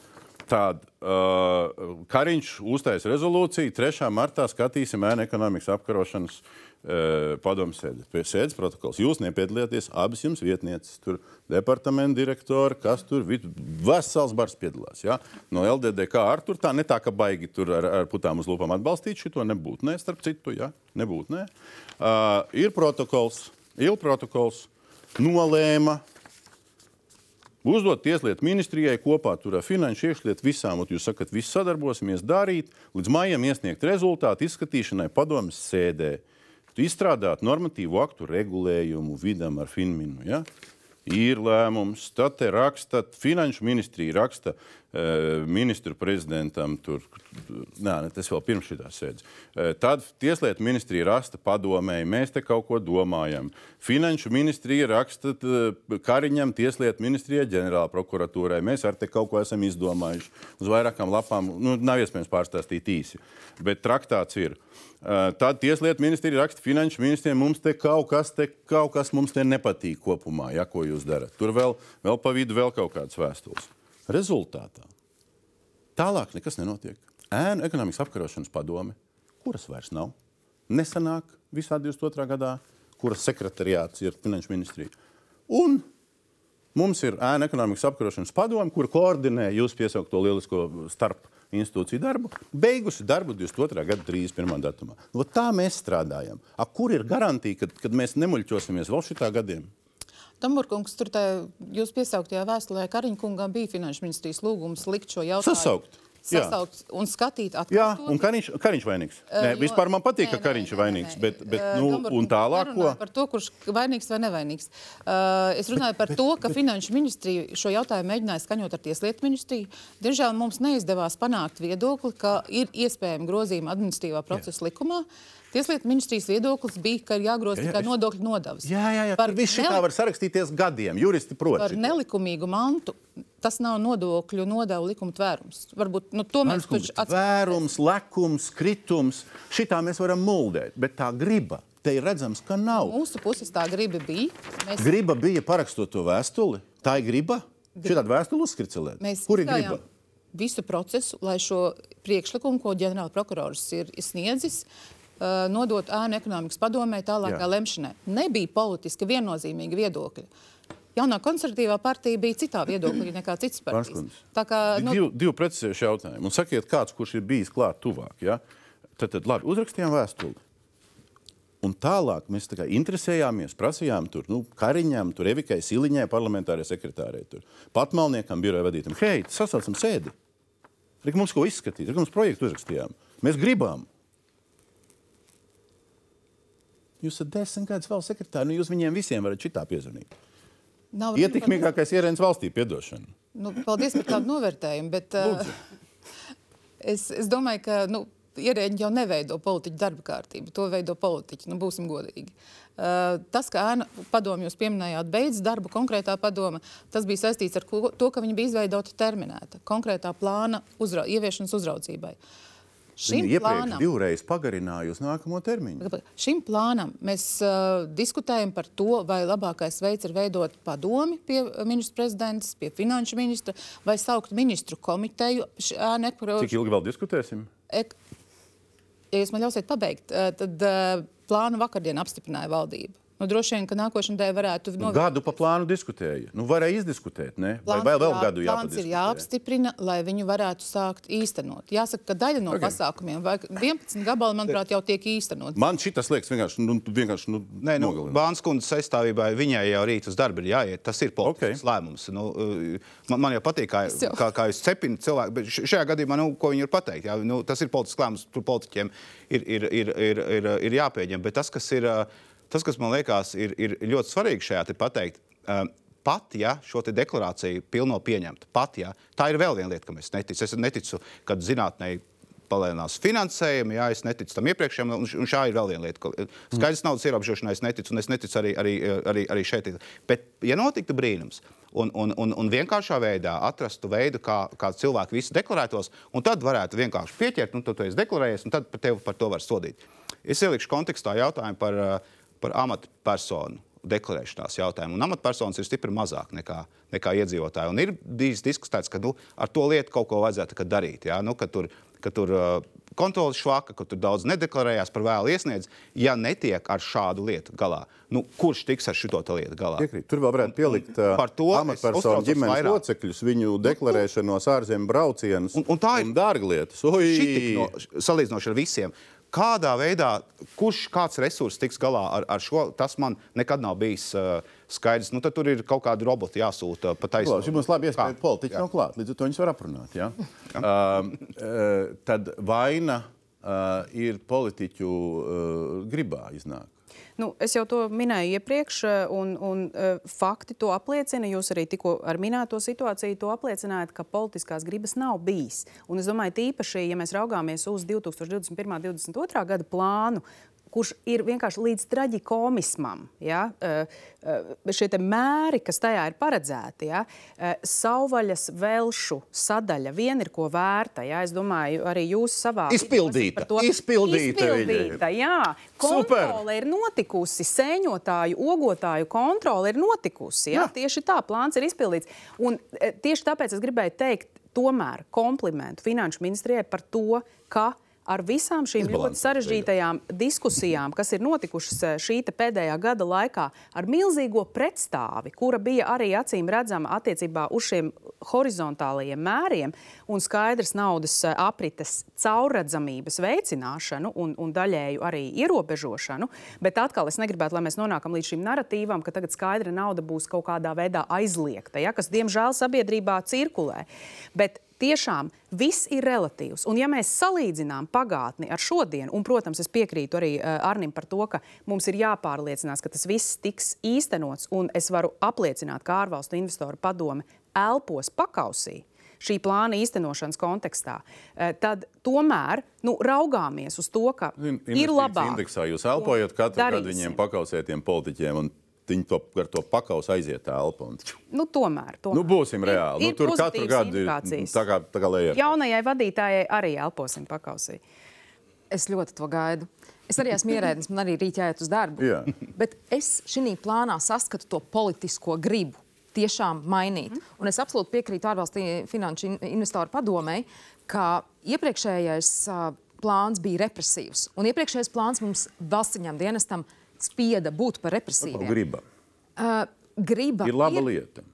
Tāda uh, Kariņš uztaisīja rezolūciju, 3. martā skatīsim ēnu ekonomikas apkarošanas uh, padomu sēdi. Pie sēdes protokols. Jūs nepiedalieties, abas jums vietnieces, tur departamenta direktori, kas tur vid- vesels bars piedalās. Ja? No LDDK ar tur tā, ne tā, ka baigi tur ar, ar putām uz lūpām atbalstīt šito nebūtu. Nē, starp citu, ja? nebūtu. Nē. Uh, ir protokols, ir protokols, nolēma Uzdot tieslietu ministrijai kopā ar finanšu iekšlietu visām, un jūs sakat, visi sadarbosimies darīt, līdz maijam iesniegt rezultātu izskatīšanai padomas sēdē. Izstrādāt normatīvu aktu regulējumu vidam ar Finminu. Ja? Ir lēmums, tad te raksta, finanšu ministrija raksta ministru prezidentam, tur, nē, tas vēl pirms šīs sēdes. E, tad tieslietu ministrija raksta padomēji, mēs te kaut ko domājam. Finanšu ministrija raksta Kariņam, tieslietu ministrijai, ģenerāla prokuratūrai. Mēs ar te kaut ko esam izdomājuši. Uz vairākām lapām nu, nav iespējams pārstāstīt īsi, bet traktāts ir. Uh, Tad Tieslietu ministrija raksta finanšu ministrijai, mums te kaut kas, te kaut kas mums te nepatīk kopumā, ja ko jūs darat. Tur vēl, vēl pa vidu vēl kaut kādas vēstules. Rezultātā tālāk nekas nenotiek. Ēnu ekonomikas apkarošanas padome, kuras vairs nav, nesanāk visā 22. gadā, kuras sekretariāts ir finanšu ministrija. Un Mums ir ēna ekonomikas apkarošanas padome, kur koordinē jūsu piesaukto lielisko starp institūciju darbu, beigusi darbu 22. gada 31. datumā. No tā mēs strādājam. A, kur ir garantija, ka kad mēs nemuļķosimies vēl šitā gadiem? Tamburkungs, tur tā, jūs piesauktajā vēstulē Kariņkungam bija finanšu ministrijas lūgums likt šo jautājumu. Sasaukt. Jā. Sasaukt un skatīt Jā, atkārtot. un Kariņš, Kariņš vainīgs. Uh, Nē, jo- vispār man patīk, nē, ka nē, Kariņš nē, ir vainīgs, nē, bet, bet Uh, nu, Tamburkungs, un tālāk ko? Par to, kurš vainīgs vai nevainīgs. Uh, es runāju par to, ka Finanšu ministrija šo jautājumu mēģināja skaņot ar Tieslietu ministriju. Diemžēl mums neizdevās panākt viedokli, ka ir iespējami grozījumi administratīvā procesa likumā. Tieslietu ministrijas viedoklis bija, ka ir jāgroza Jā, jā, tikai es- nodokļu nodevas. Jā, jā, jā. Par visu šitā neli- var sarakstīties gadiem. Juristi prot. Par šito. nelikumīgu mantu tas nav nodokļu nodevu likuma tvērums. Varbūt nu, to mēs taču atceramies. Vērums, lekums, kritums. Šitā mēs varam muldēt, bet tā griba. Te ir redzams, ka nav. Mūsu puses tā griba bija. Mēs, Griba bija parakstot to vēstuli. Tā ir griba. Šitā vēstule uzskricelēt. mēs Kur ir griba? visu procesu, lai šo priekšlikumu, ko ģenerāla prokurors ir sniedzis, nodot ēnu ekonomikas padomē tālākā Jā. lemšanai. Nebija politiski viennozīmīgi viedokļi. Jaunā konservatīvā partija bija citā viedoklī nekā citas partijas. Tā kā nu, Divi, divi precizējuši jautājumi. Un sakiet, kāds, kurš ir bijis klāt tuvāk. Ja? Tad, tad labi, uzrakstījām vēstuli. Un tālāk mēs tā kā interesējāmies, prasījām tur, nu, Kariņam, tur Evikai Siliņai, parlamentārai sekretārei, tur Patmalniekam, biroja vadītam. Hei, sasaucam sēdi. Rik mums ko izskatīt, Rik mums projektu uzrakstījām. Mēs gribam. Jūs esat desmit gadus vēl sekretāri, nu jūs viņiem visiem varat šitā piezvanīt. nav runa par- Ietekmīgākais ierēns valstī, piedošana. Nu, paldies par tādu novērtējumu. Bet, uh, es, es domāju, ka nu, ierēģi jau neveido politiķu darba kārtību. To veido politiķi. Nu, būsim godīgi. Uh, tas, ka ēna padomu jūs pieminējāt, beidz darbu konkrētā padoma, tas bija saistīts ar to, ka viņi bija izveidota terminēta konkrētā plāna uzra ieviešanas uzraudzībai. Šim Viņa iepriekš plānam, divreiz pagarināja uz nākamo termiņu. Šim plānam mēs uh, diskutējam par to, vai labākais veids ir veidot padomi pie ministra prezidents, pie finanšu ministra, vai saukt ministru komiteju. Š, nepro... Cik ilgi vēl diskutēsim? Ek... Ja jūs man ļausiet pabeigt, uh, tad uh, plānu vakardien apstiprināja valdība. Nu, droši vien, ka nākošais nedēļa varētu būt. Nu, gadu pa plānu diskutēja. Nu, varēja izdiskutēt, ne? Plāns vai vēl, vēl gadu jāapstiprina? Plāns ir jāapstiprina, lai viņu varētu sākt īstenot. Jāsaka, ka daļa no okay. pasākumiem, vai 11 gabali, manuprāt, jau tiek īstenot. Man šis liekas vienkārši, nu, vienkārši nu, Nē, nu, Bāns kundzes aizstāvībā viņai jau rīt uz darbu ir jāiet. Tas ir politisks okay. lēmums. Nu, uh, man, man jau patīk, kā, kā, kā jūs cepinat cilvēku, bet šajā gadījumā, nu, ko viņi ir pateikt, jā, nu, tas ir politisks lēmums, tur politiķiem ir, ir, ir, ir, ir, ir jāpieņem. Bet tas, kas ir. Uh, tas, kas man liekas, ir, ir ļoti svarīgi šajā pateikt. Um, pat ja šo deklarāciju pilno pieņemtu, pat ja tā ir vēl viena lieta, kam es neticu. Es neticu, ka zinātnē palielinās finansējumu, jā, es neticu tam iepriekšējam, un, un šā ir vēl viena lieta. Skaidrs naudas ierobežošanai es neticu, un es neticu arī, arī, arī, arī šeit. Bet, ja notiktu brīnums, un, un, un, un vienkāršā veidā atrastu veidu, kā, kā cilvēki visi deklarētos, un tad varētu vienkārši pieķert, nu, tu, tu esi deklarējies, un tad par tevi par to var sodīt. Es ielikšu kontekstā jautājumu par uh, par amatpersonu deklarēšanās jautājumu. Un amatpersonas ir stipri mazāk nekā, nekā iedzīvotāji. Un ir bijis diskutēts, ka nu, ar to lietu kaut ko vajadzētu darīt. Ja? Nu, ka tur, ka tur uh, kontrols švaka, ka tur daudz nedeklarējās par vēlu iesniedz, ja netiek ar šādu lietu galā. Nu, kurš tiks ar šo lietu galā? Piekrīt. Tur vēl varētu pielikt uh, par to amatpersonu ģimenes vairāk. locekļus, viņu deklarēšanos, ārzemju braucienus un, un, un dārglietas. No, salīdzinoši ar visiem. Kādā veidā, kurš kāds resurs tiks galā ar, ar šo, tas man nekad nav bijis uh, skaidrs. Nu, tur ir kaut kādi roboti jāsūta pa taisnību. Šī mums labi iespēja politiķi nav klāt, līdz ar to viņus var aprunāt. Ja? Ja. Uh, uh, tad vaina uh, ir politiķu uh, gribā iznāk. Nu, es jau to minēju iepriekš, eh, un, un uh, fakti to apliecina. Jūs arī tikko ar minēto situāciju to apliecinājāt, ka politiskās gribas nav bijis. Un es domāju, tīpaši, ja mēs raugāmies uz 2021. un 2022. gada plānu, kurš ir vienkārši līdz traģikomismam. Ja? Šie mēri, kas tajā ir paredzēti, ja? savvaļas velšu sadaļa vien ir ko vērta. Ja? Es domāju, arī jūs savā izpildīta. To, izpildīta, izpildīta jā. Kontrole ir notikusi, sēņotāju, ogotāju kontrole ir notikusi. Ja? Jā. Tieši tā, plāns ir izpildīts. Un tieši tāpēc es gribēju teikt, tomēr komplimentu Finanšu ministrijai par to, ka ar visām šīm ļoti sarežģītajām diskusijām, kas ir notikušas eh, šī pēdējā gada laikā, ar milzīgo pretstāvi, kura bija arī acīm redzama attiecībā uz šiem horizontālajiem mēriem un skaidrs naudas eh, aprites caurredzamības veicināšanu un, un daļēju arī ierobežošanu. Bet atkal es negribētu, lai mēs nonākam līdz šim narratīvam, ka tagad skaidra nauda būs kaut kādā veidā aizliegta, ja, kas diemžēl sabiedrībā cirkulē. Bet tiešām viss ir relatīvs. Un, ja mēs salīdzinām pagātni ar šodienu, un, protams, es piekrītu arī uh, Arnim par to, ka mums ir jāpārliecinās, ka tas viss tiks īstenots, un es varu apliecināt, ka ārvalstu investoru padome elpos pakausī. Šī plāna īstenošanas kontekstā, uh, tad tomēr nu, raugāmies uz to, ka In, ir labāk. Indeksā jūs elpojat katru gadu viņiem pakausētiem politiķiem, un viņi to, ar to pakaus aiziet telpu. Un... Nu, tomēr, tomēr. Nu, būsim reāli. Ir, nu, ir tur katru gadu ir tā kā, tā kā lejā. Jaunajai vadītājai arī elposim pakausī. Es ļoti to gaidu. Es arī esmu ierēdnis, man arī rīt jāiet uz darbu. Jā. Bet es šī plānā saskatu to politisko gribu tiešām mainīt. Mm. Un es absolūti piekrītu ārvalstu finanšu investoru padomēji, ka iepriekšējais uh, plāns bija represīvs. Un iepriekšējais plāns mums valsts dienestam spieda būt par represīviem. Griba. Uh, griba ir laba ir... lieta.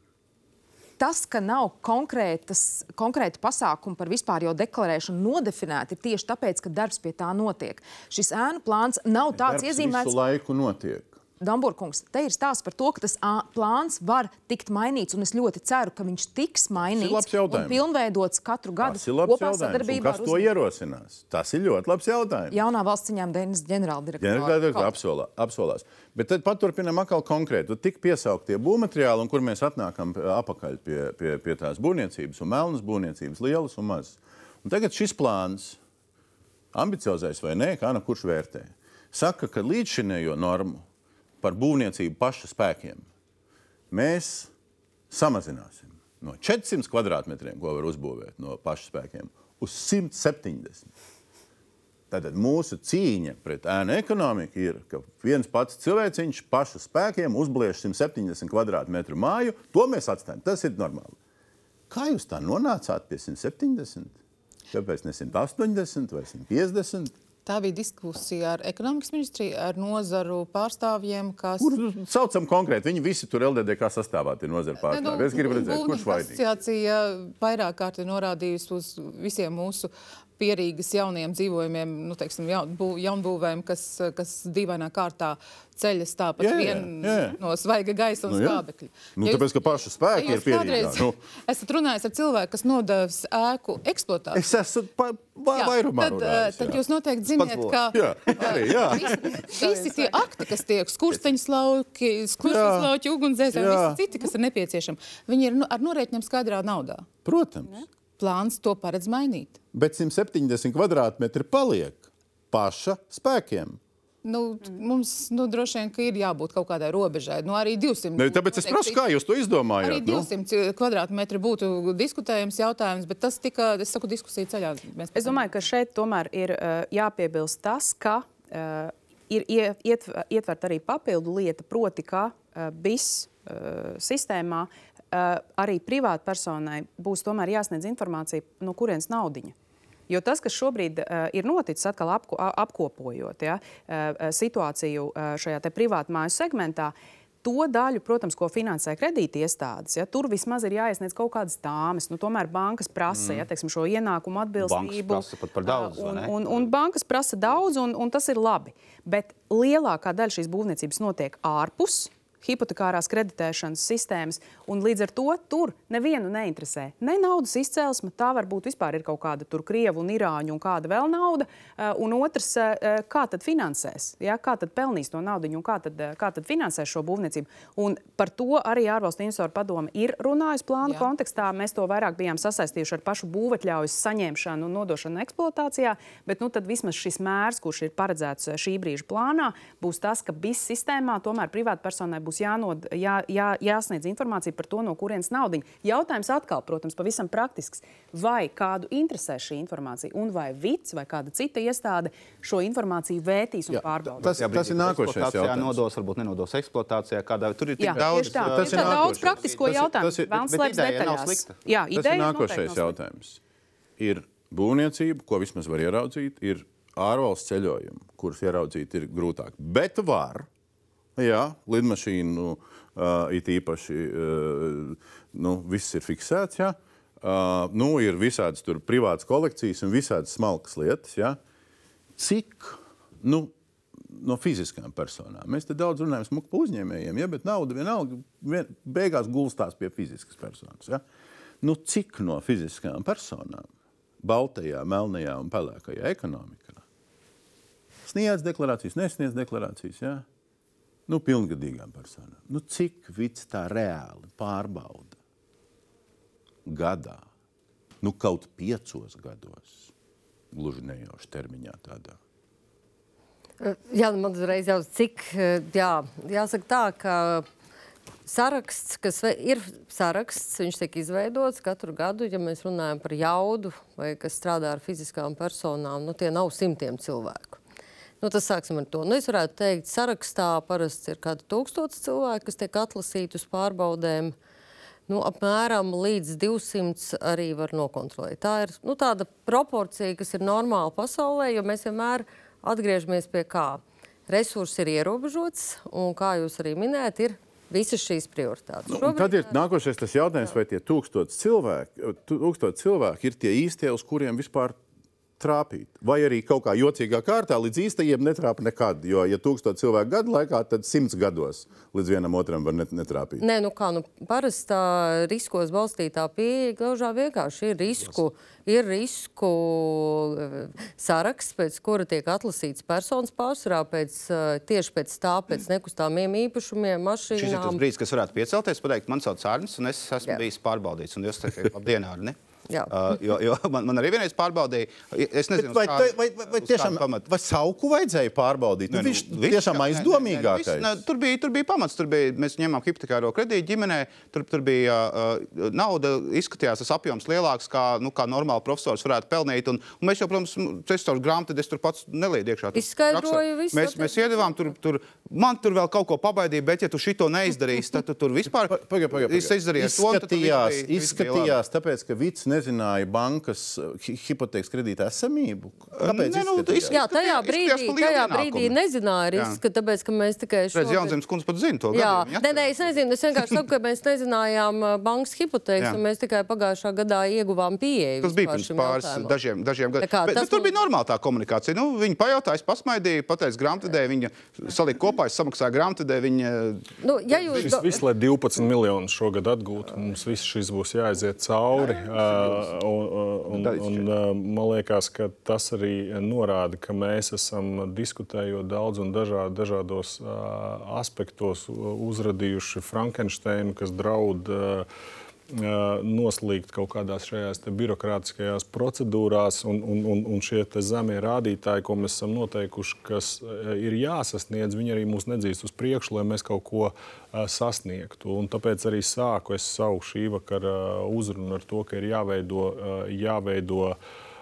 Tas, ka nav konkrēti pasākumi par vispār jau deklarēšanu nodefinēti, ir tieši tāpēc, ka darbs pie tā notiek. Šis ēnu plāns nav tāds iezīmēts. Visu laiku notiek. Damburkungs, te ir stāsts par to, ka tas plāns var tikt mainīts, un es ļoti ceru, ka viņš tiks mainīts un pilnveidots katru gadu. Labs jautājums. Kas to ierosinās? Tas ir ļoti labs jautājums. Jaunā valsts ciņām dienas ģenerāldirektora. Apsolā, apsolās. Bet tad paturpinām atkal konkrēti. Tik piesauktie būvmateriāli, un kur mēs atnākam apakaļ pie, pie, pie tās būvniecības, un melnas būvniecības, lielas un mazas. Un tagad šis plāns ambiciozais vai nē, kā nu kurš vērtē, saka, ka līdzšinējo normu par būvniecību paša spēkiem mēs samazināsim no 400 kvadrātmetriem, ko var uzbūvēt no paša spēkiem, uz 170. Tātad mūsu cīņa pret ēnu ekonomiku ir, ka viens pats cilvēciņš paša spēkiem uzbliež 170 kvadrātmetru māju. To mēs atstājam. Tas ir normāli. Kā jūs tā nonācāt pie 170? Kāpēc ne 180 vai 150? Tā bija diskusija ar ekonomikas ministriju, ar nozaru pārstāvjiem, kas. Kur saucam konkrēti? Viņi visi tur LDDK sastāvā ir nozara pārstāvji. Es gribu redzēt, kurš vainīgs. Asociācija vairāk kārt ir norādījusi uz visiem mūsu pierīgas jauniem dzīvojumiem, nu, teiksim, jaun, bū, jaunbūvēm, kas, kas dīvainā kārtā ceļas tāpat Jā, jā, vien jā. no svaiga gaisa un Nu, skābekļa. Nu, Ja tāpēc, ka paša spēki ir pierīgā. Nu. Esat runājis ar cilvēku, kas nodevis ēku eksploatāciju. Es esmu pa, va, Jā, vairumā tad, runājis, eh, tad jā. jūs noteikti ziniet, būvu. ka Jā, arī, jā. visi, visi tie akti, kas tiek skursteņslauki, skursteņslauki, ugunsdzēsēji un Jā. visi citi, kas ir nepieciešami, viņi ir nu, ar norēķiniem skaidrā naudā. Protams. Plāns to paredz mainīt. Bet 170 kvadrātmetri paliek paša spēkiem. Nu, mums nu, droši vien ka ir jābūt kaut kādai robežai. Nu, arī 200. Ne, tāpēc es prasu, kā jūs to Arī izdomājāt? Nu? 200 kvadrātmetri būtu diskutējams jautājums, bet tas tika, es saku, diskusija ceļā. Mēs Es domāju, ka šeit tomēr ir uh, jāpiebilst tas, ka uh, ir ie- ietv- ietvert arī papildu lieta, proti, ka uh, BIS uh, sistēmā uh, arī privātpersonai būs tomēr jāsniedz informācija, no kurienes naudiņa. Jo tas, kas šobrīd uh, ir noticis, atkal apko, apkopojot ja, uh, situāciju uh, šajā te privātmāju segmentā, to daļu, protams, ko finansē kredītiestādes, ja, tur vismaz ir jāiesniedz kaut kādas tāmas. Nu, tomēr bankas prasa mm. ja, teiksim, šo ienākumu atbilstību. prasa pat par daudz, Un, un, un bankas prasa daudz, un, un tas ir labi. Bet lielākā daļa šīs būvniecības notiek ārpus hipotekārās kreditēšanas sistēmas, un līdz ar to tur nevienu neinteresē. Ne naudas izcelsme, tā varbūt vispār ir kaut kāda tur krievu un irāņu un kāda vēl nauda, eh, un otrs, eh, kā tad finansēs, ja? kā tad pelnīs to naudu un kā tad, eh, kā tad finansēs šo būvniecību. Un par to arī ārvalstu investoru padome ir runājusi plānu Jā. kontekstā. Mēs to vairāk bijām sasaistījuši ar pašu būvatļaujas saņemšanu un nodošanu eksploatācijā, bet nu, tad vismaz šis mērs, kurš ir paredzēts eh, šī brīža plānā, būs tas, ka BIS sistēmā tomēr privātpersonai būs jānod, jā, jā, jāsniedz informācija par to, no kurienes naudiņa. Jautājums atkal, protams, pavisam praktisks. Vai kādu interesē šī informācija, un vai VITS vai kāda cita iestāde šo informāciju vērtīs un Jā, pārbaudīs? tas- brīdī, ir nākošais jautājums. Nodos, varbūt nenodos eksploatācijā. Kādā, tur ir tik Jā, daudz. tā. tas Ir ir daudz praktisko Tas ir- jautājumu. tas ir- Vēlams bet slēpjas ideja. Jā, Tas ir ideja nākošais jautājums. Ir būvniecība, ko vismaz var ieraudzīt, ir ārvalstu ceļojumi, kurus ieraudzīt ir grūtāk. Bet var, jā, lidmašīnu uh, it īpaši, uh, nu, viss ir fiksēts. Jā. Uh, nu, ir visādas privātas kolekcijas un visādas smalkas lietas. Jā. Cik nu, no fiziskām personām? Mēs te daudz runājam smuku par uzņēmējiem, ja, bet nauda vienalga vien, beigās gulstās pie fiziskas personas. Ja. Nu, cik no fiziskām personām Baltajā, Melnajā un Pelēkajā ekonomikā sniedz deklarācijas, nesniedz deklarācijas? Ja? Nu, pilngadīgām personām. Nu, cik vids tā reāli pārbauda gadā? Nu, kaut piecos gados, gluži nejauši termiņā tādā. Jā, nu, man uzreiz jau cik, eh, jā, jāsaka tā, ka saraksts, kas ir saraksts, viņš tiek izveidots katru gadu, ja mēs runājam par jaudu vai kas strādā ar fiziskām personām, nu tie nav simtiem cilvēku. Nu, tas sāksim ar to. Nu, es varētu teikt, sarakstā parasti ir kādi tūkstoši cilvēki, kas tiek atlasīti uz pārbaudēm. Nu, apmēram līdz 200 arī var nokontrolēt. Tā ir nu, tāda proporcija, kas ir normāla pasaulē, jo mēs vienmēr atgriežamies pie kā. Resursi ir ierobežots, un kā jūs arī minējat, ir visas šīs prioritātes. Nu, un tad ir nākošais tas jautājums, vai tie tūkstoši cilvēki, tūkstoši cilvēki ir tie īstie, uz kuriem vispār trāpīt. Vai arī kaut kā jocīgā kārtā līdz īstajiem netrāpa nekad. Jo, ja tūkstoši cilvēku gadu laikā, tad simts gados līdz vienam otram var net, netrāpīt. Nē, nu kā, nu, parasti tā riskos balstītā pieeja gluži vienkārši ir risku, ir risku eh, saraksts, pēc kura tiek atlasīts personas pārsvarā pēc, eh, tieši pēc tā, pēc nekustāmiem īpašumiem, Šis ir tas mašīnām. brīdis, kas varētu piecelties, pateikt, man sauc Arnis, un es esmu Jā. Bijis pārbaudīts. Un jūs teicat, labdien, Arni! Uh, jo, jo man, man arī vienreiz pārbaudīja. Es nezinu, Bet vai, kā- vai, vai, vai, tiešām pamatu. vai sauku vajadzēja pārbaudīt? Nu, nu, viņš viss, tiešām jā, nē, nē, aizdomīgākais. nē, viss, nē, Tur bija, tur bija pamats. Tur bija, mēs ņēmām hipotekāro kredītu ģimenē. Tur, tur bija uh, nauda, izskatījās tas apjoms lielāks, kā, nu, kā normāli profesors varētu pelnīt. Un, un mēs jau, protams, es caur grāmatu es tur pats nelieku iekšā. Izskaidroju visu Mēs, mēs iedavām, tur, tur, man tur vēl kaut ko pabaidīja, bet ja tu šito neizdarīsi, tad tu tur vispār Pagaid, pagaid, Es izdarīju to, tad bija labi. izskatījās tāpēc, ka Vits nezināja bankas uh, hi- hipotēkas kredīta esamību. Kāpēc? Nē, nu, izskatījās? Jā, tajā brīdī, tajā brīdī nezināja riska, tāpēc, ka mēs tikai Redz, šogad- Jaunzemes kundze pat zina to Jā, gadījumu, nē, nē, es nezinu. Es vienkārši saku, ka mēs nezinājām uh, bankas hipotēkas, Jā. un mēs tikai pagājušā gadā ieguvām pieeju. Tas bija pirms pāris jautājumam. dažiem, dažiem Tā gadiem. kā Bet, bet tur mums- bija normāla tā komunikācija. Nu, viņa pajautāja, es pasmaidīju, pateicu grāmatvedēju, viņa salika kopā, es samaksāju grāmatvedēju. Viņa... Nu, ja jūs Šis viss, lai 12 miljonus šogad atgūtu, mums viss šis būs jāaiziet cauri. Uh, un, un, un, uh, man liekas, ka tas arī norāda, ka mēs esam diskutējot daudz un dažād, dažādos uh, aspektos uzradījuši Frankensteinu, kas draud. Uh, Noslīgt kaut kādās šajās birokrātiskajās procedūrās, un, un, un, un šie zemie rādītāji, ko mēs esam noteikuši, kas ir jāsasniedz, viņi arī mūs nedzīst uz priekšu, lai mēs kaut ko sasniegtu. Un tāpēc arī sāku savu šī vakara uzrunu ar to, ka ir jāveido, jāveido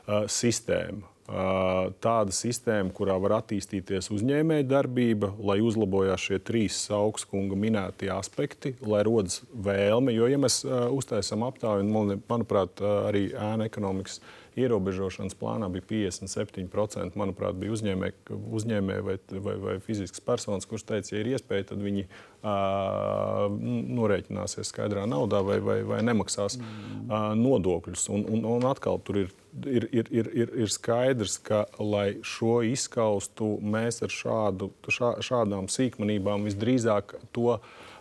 sistēma. Uh, Tāda sistēma, kurā var attīstīties uzņēmēja darbība, lai uzlabojās šie trīs augstskunga minētie aspekti, lai rodas vēlme. Jo, ja mēs uh, uztaisām aptauju, un man, manuprāt, uh, arī ēna ekonomikas ierobežošanas plānā bija 57%. Manuprāt, bija uzņēmēji uzņēmē vai, vai, vai fizisks personis, kurš teica, ja ir iespēja, tad viņi uh, norēķināsies skaidrā naudā vai, vai, vai nemaksās uh, nodokļus. Un, un, un atkal tur ir ir, ir, ir, ir, ir skaidrs, ka, lai šo izskaustu, mēs ar šādu, šā, šādām sīkmanībām visdrīzāk to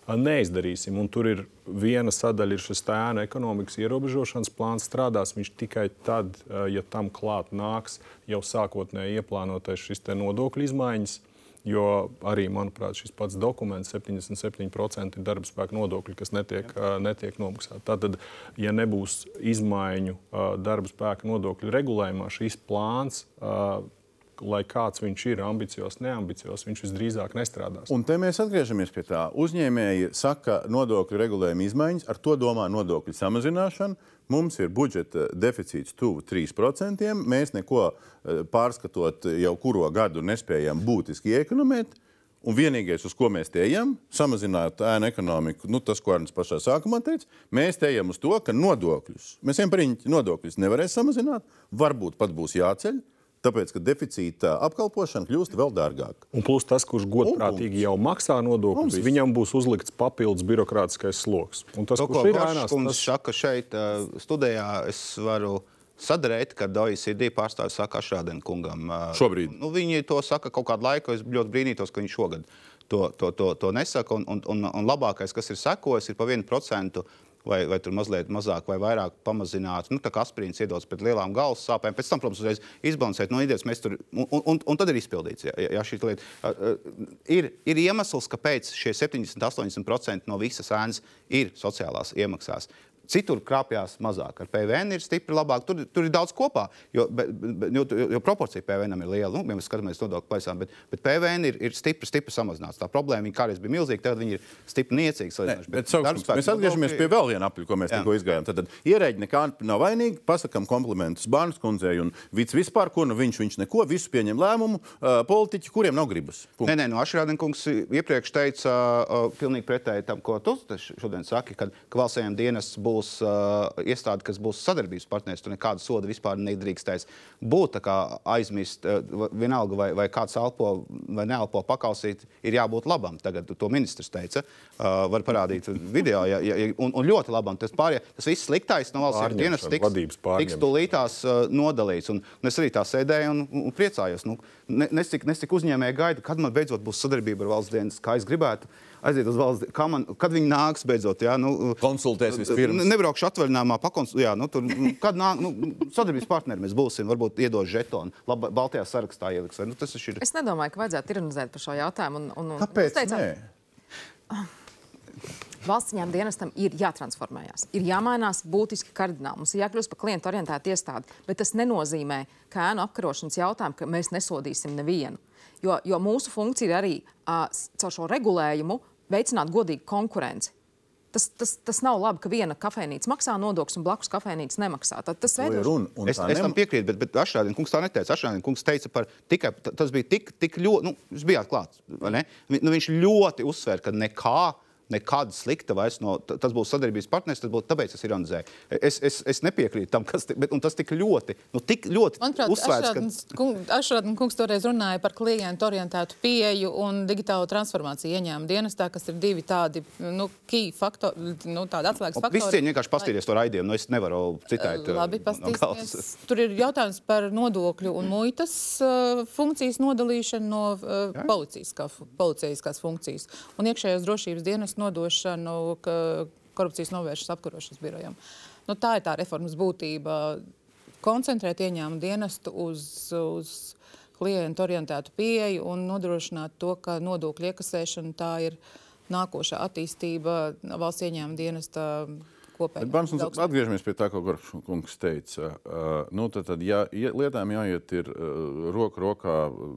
neizdarīsim. Un tur ir viena sadaļa, ir šis ēna ekonomikas ierobežošanas plāns. Strādās viņš tikai tad, ja tam klāt nāks jau sākotnēji ieplānotais šis nodokļu izmaiņas. Jo arī, manuprāt, šis pats dokuments 77% ir darba spēka nodokļi, kas netiek, uh, netiek nomaksāti. Tātad, ja nebūs izmaiņu uh, darba spēka nodokļu regulējumā, šis plāns, uh, lai kāds viņš ir, ambiciozs, neambiciozs, viņš visdrīzāk nestrādās. Un te mēs atgriežamies pie tā. Uzņēmēji saka, nodokļu regulējuma izmaiņas, ar to domā nodokļu samazināšanu. Mums ir budžeta deficīts tuvu 3%. Mēs neko eh, pārskatot jau kuro gadu nespējam būtiski iekonomēt. Un vienīgais, uz ko mēs te ejam, samazināt ēnu ekonomiku, nu, tas, ko Arnēs pašā sākumā teica, mēs te ejam uz to, ka nodokļus, mēs īņķi, nodokļus nevarēs samazināt, varbūt pat būs jāceļ, tāpēc, ka deficīta apkalpošana kļūst vēl dārgāka. Un plus tas, kurš godprātīgi jau maksā nodokļus, viņam būs uzlikts papildus birokrātiskais sloks. Un tas, To, ko kurš ir ēnās, kundze tas saka šeit, uh, studijā, es varu sadarīt, kad OECD pārstāvis saka Ašrādena kungam. uh, Šobrīd. Nu, viņi to saka kaut kādu laiku, es ļoti brīnītos, ka viņi šogad to, to, to, to nesaka. Un, un, un, un labākais, kas ir sekojis, ir pa 1%. Vai, vai tur mazliet mazāk vai vairāk pamazināt, nu, tā kā aspirīns iedodas pēc lielām galvas sāpēm. Pēc tam, protams, uzreiz izbalansēt no idejas, mēs tur, un, un, un tad ir izpildīts. Jā, jā, šī lieta. Ir, ir iemesls, kāpēc šie 70-80% no visas ēnas ir sociālās iemaksās. Citur krāpjas mazāk. Ar PVN ir stipri labāk. Tur, tur ir daudz kopā. Jo, be, be, jo, jo, proporcija PVN ir liela. Nu, ja mēs skatāmies nodokļu plaisām, bet, bet PVN ir, ir stipri, stipri samazināts. Tā problēma viņa kādreiz bija milzīga, tagad viņa ir stipri niecīga. Ne, bet, bet darbspēka mēs atgriežamies pie vēl viena apļa, ko mēs Jā. tikko izgājām. Tad, tad ierēģi nekā nav vainīgi, pasakām komplimentus Bārnas kundzei un Vits vispār, ko nu viņš, viņš neko, visu pieņem lēmumu, uh, politiķi, kuriem nav gribas. Punkts. Nē, nē, no Ašrādinkungs iepriekš teica uh, pilnīgi pretēji tam, ko tu šodien saki, kad ka valstsējiem dienests būs uh, iestāde, kas būs sadarbības partneris. Tur nekāda soda vispār nedrīkstēs būt. Tā kā aizmist, uh, vienalga vai, vai kāds elpo vai neelpo pakausīt, ir jābūt labam. Tagad to ministrs teica, uh, var parādīt video, ja, ja, un, un ļoti labam. Tas, pārējie, tas viss sliktais no valsts dienesta tiks, tiks tūlītās uh, nodalīts. Un, un es arī tā sēdēju un, un priecājos. Nu, ne, nesik, nesik uzņēmēji gaida, kad man beidzot būs sadarbība ar valsts dienas, kā es gribētu. Aiziet uz valsts, kā man, kad viņi nāks beidzot. Jā, nu, Konsultēs vispirms. Ne- Nebraukšu atvaļinājumā, pakonsultēt. Nu, tur, nu, kad nāk, nu, sadarbības partneri mēs būsim, varbūt iedos žetonu, labi, Baltijā sarakstā ieliks. vai, Nu, tas ir. Es nedomāju, ka vajadzētu ironizēt par šo jautājumu. Un, un, un Kāpēc? nē? Valsts ieņēmuma dienestam ir jātransformējas, ir jāmainās būtiski kardināli. Mums ir jākļūst par klientu orientētu iestādi, bet tas nenozīmē, ka ēnu apkarošanas jautājumu, ka mēs nesodīsim nevienu. Jo, jo mūsu funkcija ir arī uh, caur šo regulējumu veicināt godīgu konkurenci. Tas, tas, tas nav labi, ka viena kafejnīca maksā nodokļus un blakus kafejnīca nemaksā. Tad tas To ir veido runa. Un Es, es tam piekrītu, bet, bet Ašrādina kungs tā neteica. Ašrādina kungs teica par tikai, tas bija tik, tik ļoti, nu, jūs bijāt klāts, vai ne? Vi- Nu, viņš ļoti uzsver, ka nekā, nekāda slikta vairs no, tas būs sadarbības partners, tas būtu tāpēc es ironizēju. Es, es, es nepiekrītu tam, kas, ti- bet, un tas tik ļoti, nu, tik ļoti Manuprāt, uzsvērts, ka Ašrādnis kungs toreiz runāja par klientu orientētu pieeju un digitālo transformāciju ieņēmuma dienestā, kas ir divi tādi nu, key faktori, nu, tādi atslēgas faktori. cieņi vienkārši pastīties to raidījumu, nu, es nevaru citēt. Labi, no paskatīsimies. galvas. Tur ir jautājums par nodokļu un muitas uh, funkcijas nodalīšanu no uh, policijas, kā, policijaskās funkcijas un iekšējās drošības dienas nodošanu korupcijas novēršanas apkarošanas birojam. Nu, tā ir tā reformas būtība. Koncentrēt ieņēmumu dienestu uz, uz klientu orientētu pieeju un nodrošināt to, ka nodokļu iekasēšana tā ir nākošā attīstība valsts ieņēmuma dienesta kopējā. Bārns, mums atgriežamies pie tā, ko kungs teica. Uh, nu, tad, tad ja, ja lietām jāiet ir uh, roku rokā uh,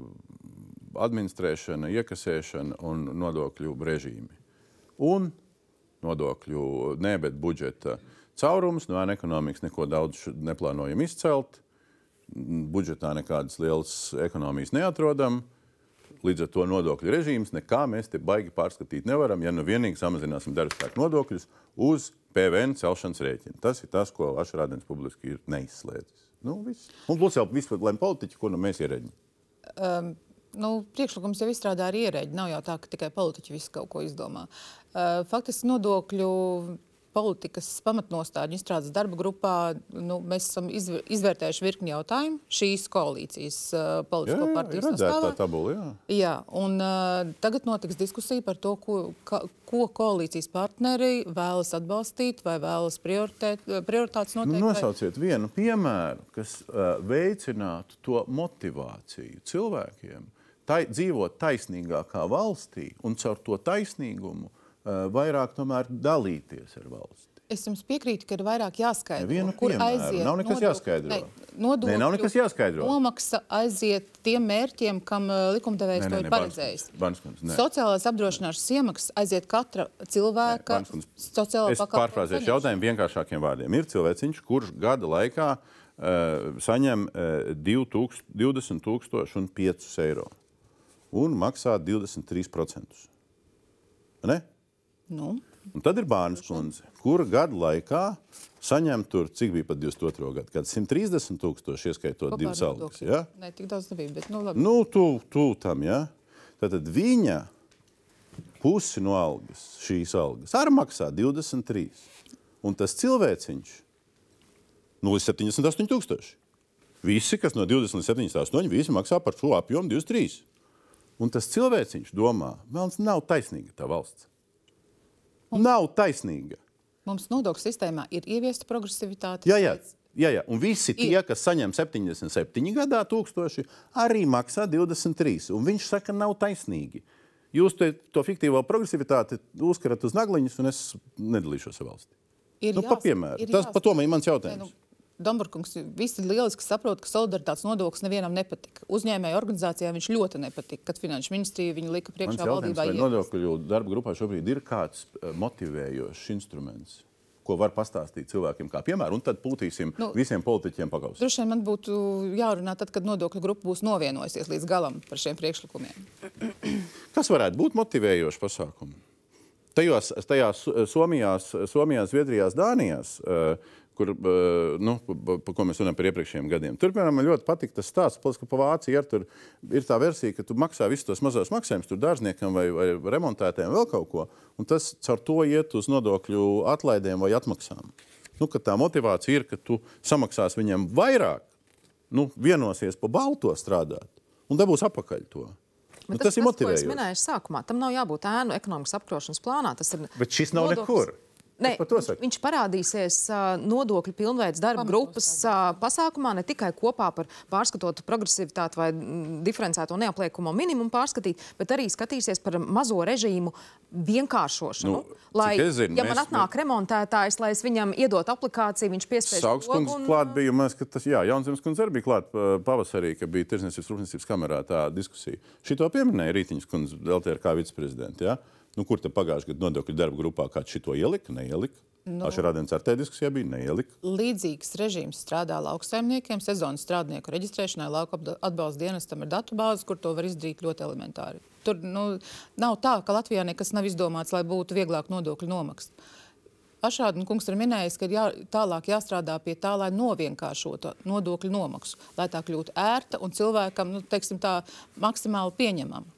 administrēšana, iekasēšana un nodokļu režīmi. Un nodokļu, ne, bet budžeta caurums, no ēna ekonomikas neko daudz neplānojam izcelt. Budžetā nekādas lielas ekonomijas neatrodam. Līdz ar to nodokļu režīms nekā mēs te baigi pārskatīt nevaram, ja nu vienīgi samazināsim darbspēku nodokļus uz PVN celšanas rēķina. Tas ir tas, ko Ašrādens publiski ir neizslēdzis. Nu, viss. un plus jau vispār lem politiķi, ko nu mēs ierēģi. Nu, priekšlikums jau izstrādā arī ierēģi. Nav jau tā, ka tikai politiķi visu kaut ko izdomā. Faktiski nodokļu politikas pamatnostāļu izstrādes darba grupā nu, mēs esam izv izvērtējuši virkni jautājumu šīs koalīcijas uh, Jā, politisko jā, partiju ir redzēta sastāvā. tā tabula. Jā. Jā, un uh, tagad notiks diskusija par to, ko, ka, ko koalīcijas partneri vēlas atbalstīt vai vēlas prioritātes Nu, noteikt. vai- nosauciet vienu piemēru, kas uh, veicinātu to motivāciju cilvēkiem tai, dzīvot taisnīgākā valstī un caur to taisnīgumu uh, vairāk dalīties ar valsti. Es jums piekrītu, ka ir vairāk jāskaidro, Nevienu kur piemēru. aiziet. Nav nekas nodokļu- jāskaidro. Ne, nodokļu Nē, nav nekas jāskaidro. Nomaksa aiziet tiem mērķiem, kam uh, likumdevējs to ir paredzējis. Banskundze, nē. Sociālās apdrošināšanas iemaksas aiziet katra cilvēka Banskundze, sociālā Es pārfrāzēšu jautājumu vienkāršākiem vārdiem. Ir cilvēciņš, kurš gada laikā uh, saņem uh, 2000 20 tūkstoši un 5 eiro un maksā 23%. Ne? Nu, Un tad ir bērns kundze, kura gada laikā saņem tur, cik bija pat 22. gadu, kad 130 tūkstoši ieskaitot divas algas. Ja? Nē, tik daudz nebija, bet nu labi. Nu, tu, tu tam, ja? Tad viņa pusi no algas, šīs algas, arī maksā 23. Un tas cilvēciņš nu, līdz 78 tūkstoši. Visi, kas no 20 līdz 78, visi maksā par šo apjomu 23. Un tas cilvēciņš domā, ka nav taisnīga tā valsts. Nav taisnīga. Mums nodokļu sistēmā ir ieviesta progresivitāte. Jā, jā. Jā, jā. Un visi tie, Ir. kas saņem 77 gadā, tūkstoši, arī maksā 23. Un viņš saka, nav taisnīgi. Jūs te, to fiktīvo progresivitāti uzkarat uz nagliņas, un es nedalīšos ar valsti. Ir Nu, pa jās- piemēru. ir Tas jās- pa to man ir mans Nē, jautājums. nu, Dombrovskis visi lieliski saprot, ka solidaritātes nodoklis nevienam nepatika. Uzņēmēju organizācijā viņš ļoti nepatika, kad finanšu ministrija viņu lika Mans priekšā jautājums, valdībā. vai nodokļu darba grupā šobrīd ir kāds eh, motivējošs instruments, ko var pastāstīt cilvēkiem kā piemēru, un tad pūtīsim nu, visiem politiķiem pakaus. Droši vien man būtu jārunā tad, kad nodokļu grupa būs novienojusies līdz galam par šiem priekšlikumiem. Kas varētu būt motivējošs pasākums? Tajos, tajās Somijās, Somijās, Zviedrijās, Dānijās, eh, kur, eh, nu, pa, pa ko mēs runājam par iepriekšējiem gadiem. Tur, piemēram, man ļoti patīk tas stāsts, paliks, ka pa Vāciju ar tur ir tā versija, ka tu maksā visus tos mazos maksājumus, tur dārzniekam vai, vai remontētājiem vēl kaut ko, un tas caur to iet uz nodokļu atlaidēm vai atmaksām. Nu, ka tā motivācija ir, ka tu samaksās viņam vairāk, nu, vienosies pa balto strādāt, un dabūs apakaļ to. Nu, tas, tas ir ko es motivējoši. minēju sākumā. Tam nav jābūt ēnu ekonomikas apkrošanas plānā. Tas ir Bet šis nav nodoklis- nekur. To viņš, viņš parādīsies nodokļu pilnveids darba grupas uh, pasākumā ne tikai kopā par pārskatot progresivitāti vai mm, diferencēto neapliekumu minimumu pārskatīt, bet arī skatīsies par mazo režīmu vienkāršošanu. Nu, lai, zinu, ja man mēs- atnāk remontētājs, lai es viņam iedot aplikāciju, viņš piespiež Saugskungs pogu klāt bija, man liekas, ka tas, jā, Jaunzemes kundze arī bija klāt pavasarī, kad bija Tirzniecības rūpniecības kamerā tā diskusija. Šito pieminēja Rītiņas kundze LTRK viceprezidenta, ja? Nu, kur te pagājušajā gadā nodokļu darba grupā kāds šito ielika, neielika? No. Ašarādienas ar te diskusijā bija neielika. Līdzīgs režīms strādā lauksaimniekiem, sezonas strādnieku reģistrēšanai, lauka atbalsta dienestam ir datu bāzes, kur to var izdarīt ļoti elementāri. Tur nu, nav tā, ka Latvijā nekas nav izdomāts, lai būtu vieglāk nodokļu nomaksāt. Ašādi kungs ir minējis, ka ir jā, tālāk jāstrādā pie tā, lai novienkāršotu nodokļu nomaksu, lai tā kļūtu ērta un cilvēkam nu, teiksim, tā, maksimāli pieņemama.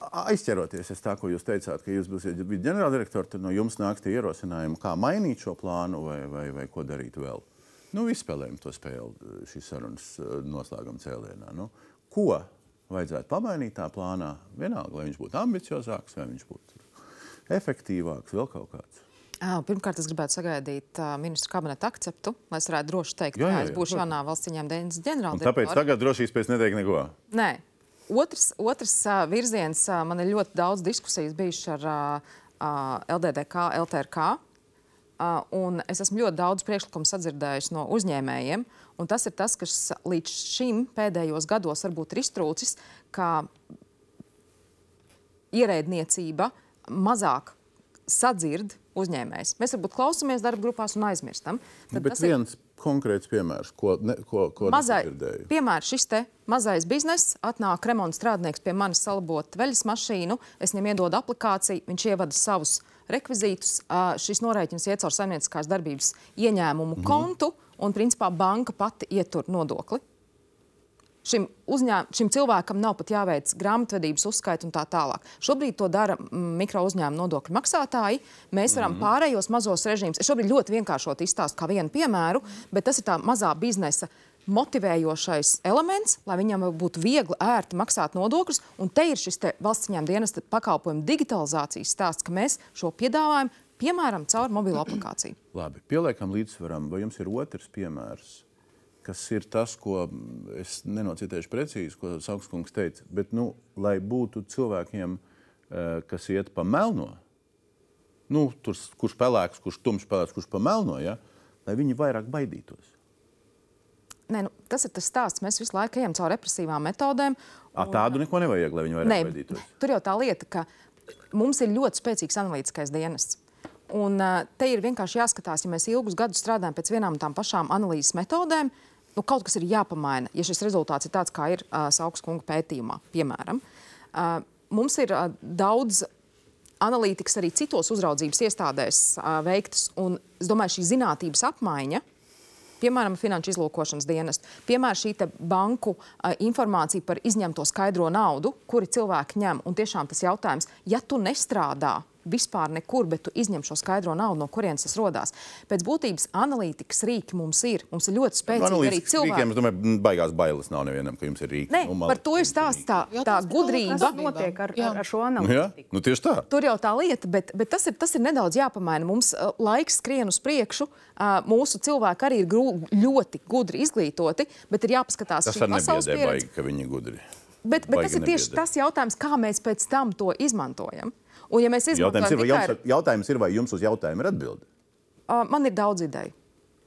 Aizķeroties es tā, ko jūs teicāt, ka jūs būsiet ģenerāldirektori, tad no jums nāks tie ierosinājumi, kā mainīt šo plānu vai, vai, vai ko darīt vēl. Nu, izspēlējam to spēli šīs sarunas eh, noslēguma cēlienā. Nu, ko vajadzētu pamainīt tā plānā? Vienalga, lai viņš būtu ambiciozāks, vai viņš būtu efektīvāks, vēl kaut kāds. Pirmkārt, es gribētu sagaidīt uh, ministru kabineta akceptu, lai es varētu droši teikt, ka es būšu jaunā valsts ieņēmuma dienas Un ģenerāldirektora. tāpēc tagad drošības pēc neteikt neko. Nē. Otrs, otrs virziens, man ir ļoti daudz diskusijas bijušas ar LDDK, LTRK. Un es esmu ļoti daudz priekšlikumu sadzirdējis no uzņēmējiem. un Tas ir tas, kas līdz šim pēdējos gados varbūt ir iztrūcis, ka ierēdniecība mazāk sadzird uzņēmējs. Mēs varbūt klausāmies darba grupās un aizmirstam. Tad Bet tas ir- viens konkrēts piemērs, ko, ne, ko, ko Mazai, nesadzirdēju. piemēram, šis te mazais bizness atnāk remonta strādnieks pie manis salabot veļas mašīnu, es viņam iedodu aplikāciju, viņš ievada savus rekvizītus, šis norēķins iet caur saimnieciskās darbības ieņēmumu mm -hmm. kontu, un principā banka pati ietur nodokli. Šim, uzņēm, šim cilvēkam nav pat jāveic grāmatvedības uzskaita un tā tālāk. Šobrīd to dara mm, mikro uzņēmuma nodokļu maksātāji. Mēs varam mm. pārējos mazos režīmus. Es šobrīd ļoti vienkāršot izstāstu kā vienu piemēru, bet tas ir tā mazā biznesa motivējošais elements, lai viņam būtu viegli, ērti maksāt nodokļus. Un te ir šis te valsts ņēmuma dienesta pakalpojumu digitalizācijas stāsts, ka mēs šo piedāvājam piemēram caur mobilo aplikāciju. Labi, pieliekam līdzsvaram, vai jums ir otrs piemērs, kas ir tas, ko es nenocitēšu precīzi, ko Saugskungs teica, bet, nu, lai būtu cilvēkiem, eh, kas iet pa melno, nu, tur, kurš pelēks, kurš tumšs pelēks, kurš pa melno, ja, lai viņi vairāk baidītos. Nē, nu, tas ir tas stāsts. Mēs visu laiku ejam caur represīvām metodēm. A, tādu neko nevajag, lai viņi vairāk Nē, baidītos. tur jau tā lieta, ka mums ir ļoti spēcīgs analītiskais dienests. Un te ir vienkārši jāskatās, ja mēs ilgus gadus strādājam pēc vienām un tām pašām analīzes metodēm, nu, kaut kas ir jāpamaina, ja šis rezultāts ir tāds, kā ir uh, Saukas kunga pētījumā, piemēram. Uh, mums ir uh, daudz analītikas arī citos uzraudzības iestādēs uh, veiktas, un es domāju, šī zinātības apmaiņa piemēram, finanšu izlūkošanas dienestu, piemēram, šī banku uh, informācija par izņemto skaidro naudu, kuri cilvēki ņem. Un tiešām tas jautājums, ja tu nestrādā vispār nekur, bet tu izņem šo skaidro naudu, no kurienes tas radās. Pēc būtības analītikas rīki mums ir. Mums ir ļoti spēcīgi arī Analītisks cilvēki. rīkiem, es domāju, baigās bailes nav nevienam, ka jums ir rīki. Nē, Nu, par to ir stāsts tā, tā to, gudrība. Kas notiek ar, ar, ar šo Nu, jā, analītiku? nu, tieši tā. Tur jau tā lieta, bet, bet tas, ir, tas ir nedaudz jāpamaina. Mums uh, laiks skrien uz priekšu. Uh, mūsu cilvēki arī ir grū, ļoti gudri izglītoti, bet ir jāpaskatās šī arī pasaules pieredze. baigi, ka viņi ir gudri. Bet, bet Baigi tas ir tieši nebiedē. tas jautājums, kā mēs pēc tam to izmantojam. Un, ja Jautājums ir, izmantojam jums, jautājums ir, vai jums uz jautājumu ir atbilde? uh, man ir daudz ideju.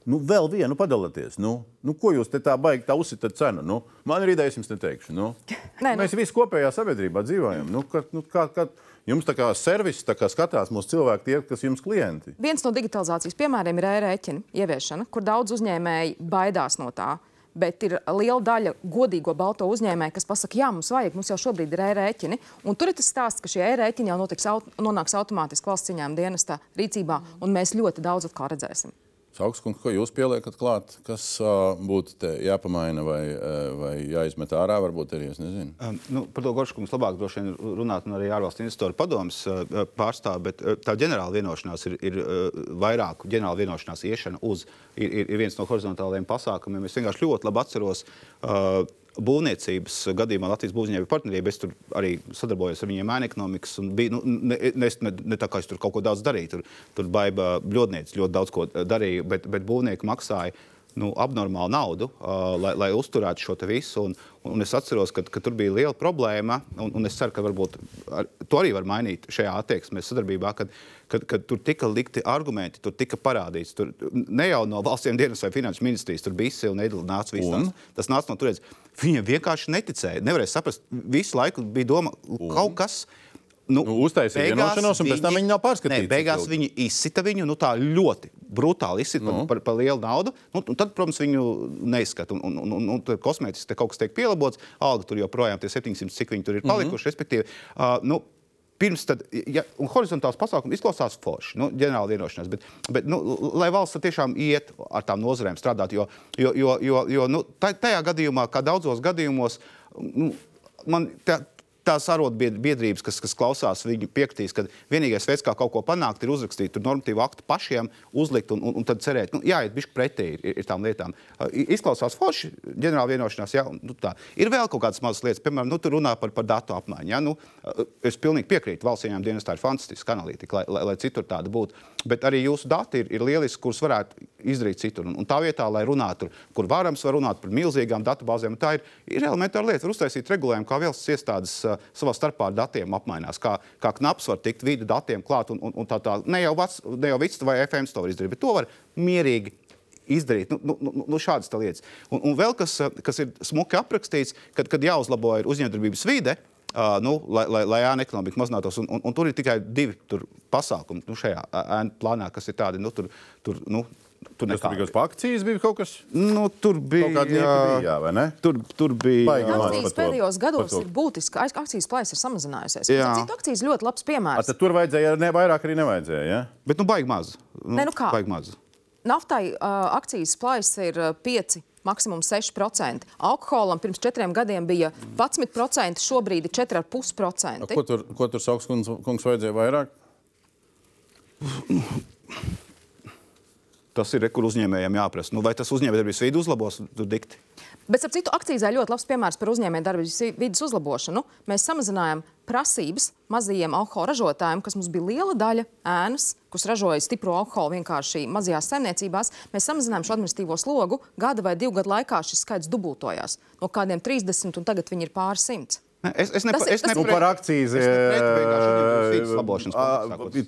Nu, vēl vienu padalieties. Nu, nu, ko jūs te tā baigi tā uzsitat cenu? Nu, man ir ideja, es jums neteikšu. Nu, Nē, nu- Mēs visi kopējā sabiedrībā dzīvojam. Nu, ka, nu, kā, kā, jums tā kā servis tā kā skatās mūsu cilvēki, tie, kas jums klienti. Viens no digitalizācijas piemēriem ir e-rēķina ieviešana, kur daudz uzņēmēji baidās no tā. Bet ir liela daļa godīgo balto uzņēmēju, kas pasakā, jā, mums vajag, mums jau šobrīd ir e-rēķini. Un tur ir tas stāsts, ka šie e-rēķini jau notiks, aut nonāks automātiski valsts ciņām dienestā rīcībā, un mēs ļoti daudz atkal redzēsim. Saukskungs, ko jūs pieliekat klāt, kas uh, būtu jāpamaina vai, uh, vai jāizmet ārā, varbūt arī es nezinu. Um, nu, par to Gorškungs labāk droši vien runāt, un arī ārvalstu investoru padomus uh, pārstāv, bet uh, tā ģenerāla vienošanās ir, ir uh, vairāku ģenerāla vienošanās iešana uz, ir, ir viens no horizontālajiem pasākumiem. Es vienkārši ļoti labi atceros uh, būvniecības gadījumā Latvijas būvniecības partnerība. Es tur arī sadarbojos ar viņiem ēnu ekonomikas. Bija, nu, ne, ne, ne, ne tā kā es tur kaut ko daudz darīju. Tur, tur baiba bļodniece ļoti daudz ko darīja, bet, bet būvnieki maksāja nu, abnormālu naudu, uh, lai, lai uzturētu šo visu. Un, un es atceros, ka, ka tur bija liela problēma, un, un es ceru, ka varbūt ar, to arī var mainīt šajā attieksmē, sadarbībā, kad, kad, kad tur tika likti argumenti, tur tika parādīts. Tur, ne jau no valsts dienas vai finanšu ministrijas, tur bija Sila Nedela nāca viss. Tas, nāca no turienes. Viņiem vienkārši neticēja. Nevarēja saprast. Visu laiku bija doma, ka kaut kas ir Nu, nu, Uztaisīja vienošanos, un pēc tam viņi nav pārskatīti. Ne, beigās viņi izsita viņu nu, tā ļoti brutāli izsita nu. par, par lielu naudu. Nu, tad, protams, viņu neizskata. Un, un, un, un kosmētiski te kaut kas tiek pielabots, alga tur joprojām tie 700, cik viņi tur ir palikuši. Mm -hmm. Respektīvi, uh, nu, Pirms tam, ja, horizontāls pasākums izklausās forši, nu, ģenerāla vienošanās, bet, bet nu, lai valsts tiešām iet ar tām nozarēm strādāt, jo, jo, jo, jo, jo nu, tajā gadījumā, kā daudzos gadījumos, nu, man tā, tās arotbiedrības, kas, kas klausās, viņi piekritīs, ka vienīgais veids, kā kaut ko panākt, ir uzrakstīt normatīvu aktu pašiem, uzlikt un, un, un tad cerēt, nu, jāiet bišķi pretī ir, ir, ir tām lietām. Izklausās forši, ģenerāla vienošanās, jā, nu, tā. Ir vēl kaut kādas mazas lietas, piemēram, nu, tur runā par, par datu apmaiņu. Ja? Nu, es pilnīgi piekrītu, valsts ieņēmuma dienestā ir fantastiska analītika, lai, lai, lai citur tāda būtu. Bet arī jūsu dati ir, ir lieliski, kurus varētu izdarīt citur. Un, un tā vietā, lai runātu, kur varams var runāt par milzīgām datubāzēm, tā ir, ir elementāra lieta. Var uztaisīt regulējumu, kā valsts iestādes uh, savā starpā ar datiem apmainās, kā, kā knaps var tikt vidu datiem klāt un, un, un tā tā. Ne jau, vats, ne jau Vits vai FM to var izdarīt, bet to var mierīgi izdarīt. Nu, nu, nu, nu šādas lietas. Un, un vēl kas, kas ir smuki aprakstīts, kad, kad jāuzlabo uzņēmējdarbības vide. Uh, nu, lai, lai, lai ēna ekonomika mazinātos. Un, un, un tur ir tikai divi pasākumi nu, šajā ēna plānā, kas ir tādi. Nu, tur, tur, nu, Tur nekā... bija kaut kas akcijas, bija kaut kas. Nu, tur bija kaut kāda bija, vai ne? Tur, tur bija. Akcijas pēdējos gados ir būtiski. Akcijas plājas ir samazinājusies. Jā, citu akcijas ļoti labs piemērs. A, tur vajadzēja, ne vairāk arī nevajadzēja. Ja? Bet nu baigi maz. Nu, ne, nu kā? Baigi maz. Naftai uh, akcijas plājas ir 5 maksimums 6%. Alkoholam pirms četriem gadiem bija 11%, šobrīd ir 4,5%. Ko tur, ko tur sauks kungs, kungs vajadzēja vairāk? Tas ir, kur uzņēmējiem jāprasa. Nu, vai tas uzņēmējdarbības vidi uzlabos dikti? Bet, ap citu, akcīzē ļoti labs piemērs par uzņēmējdarbības vidas uzlabošanu. Mēs samazinājām prasības mazajiem alkohola ražotājiem, kas mums bija liela daļa ēnas, kas ražoja stipru alkoholu vienkārši mazajās saimniecībās. Mēs samazinājām šo administratīvo slogu. Gada vai divu gadu laikā šis skaits dubultojās no kādiem 30, un tagad viņi ir pār simts. Es, es, nepa, es nepre... nu, par akcijas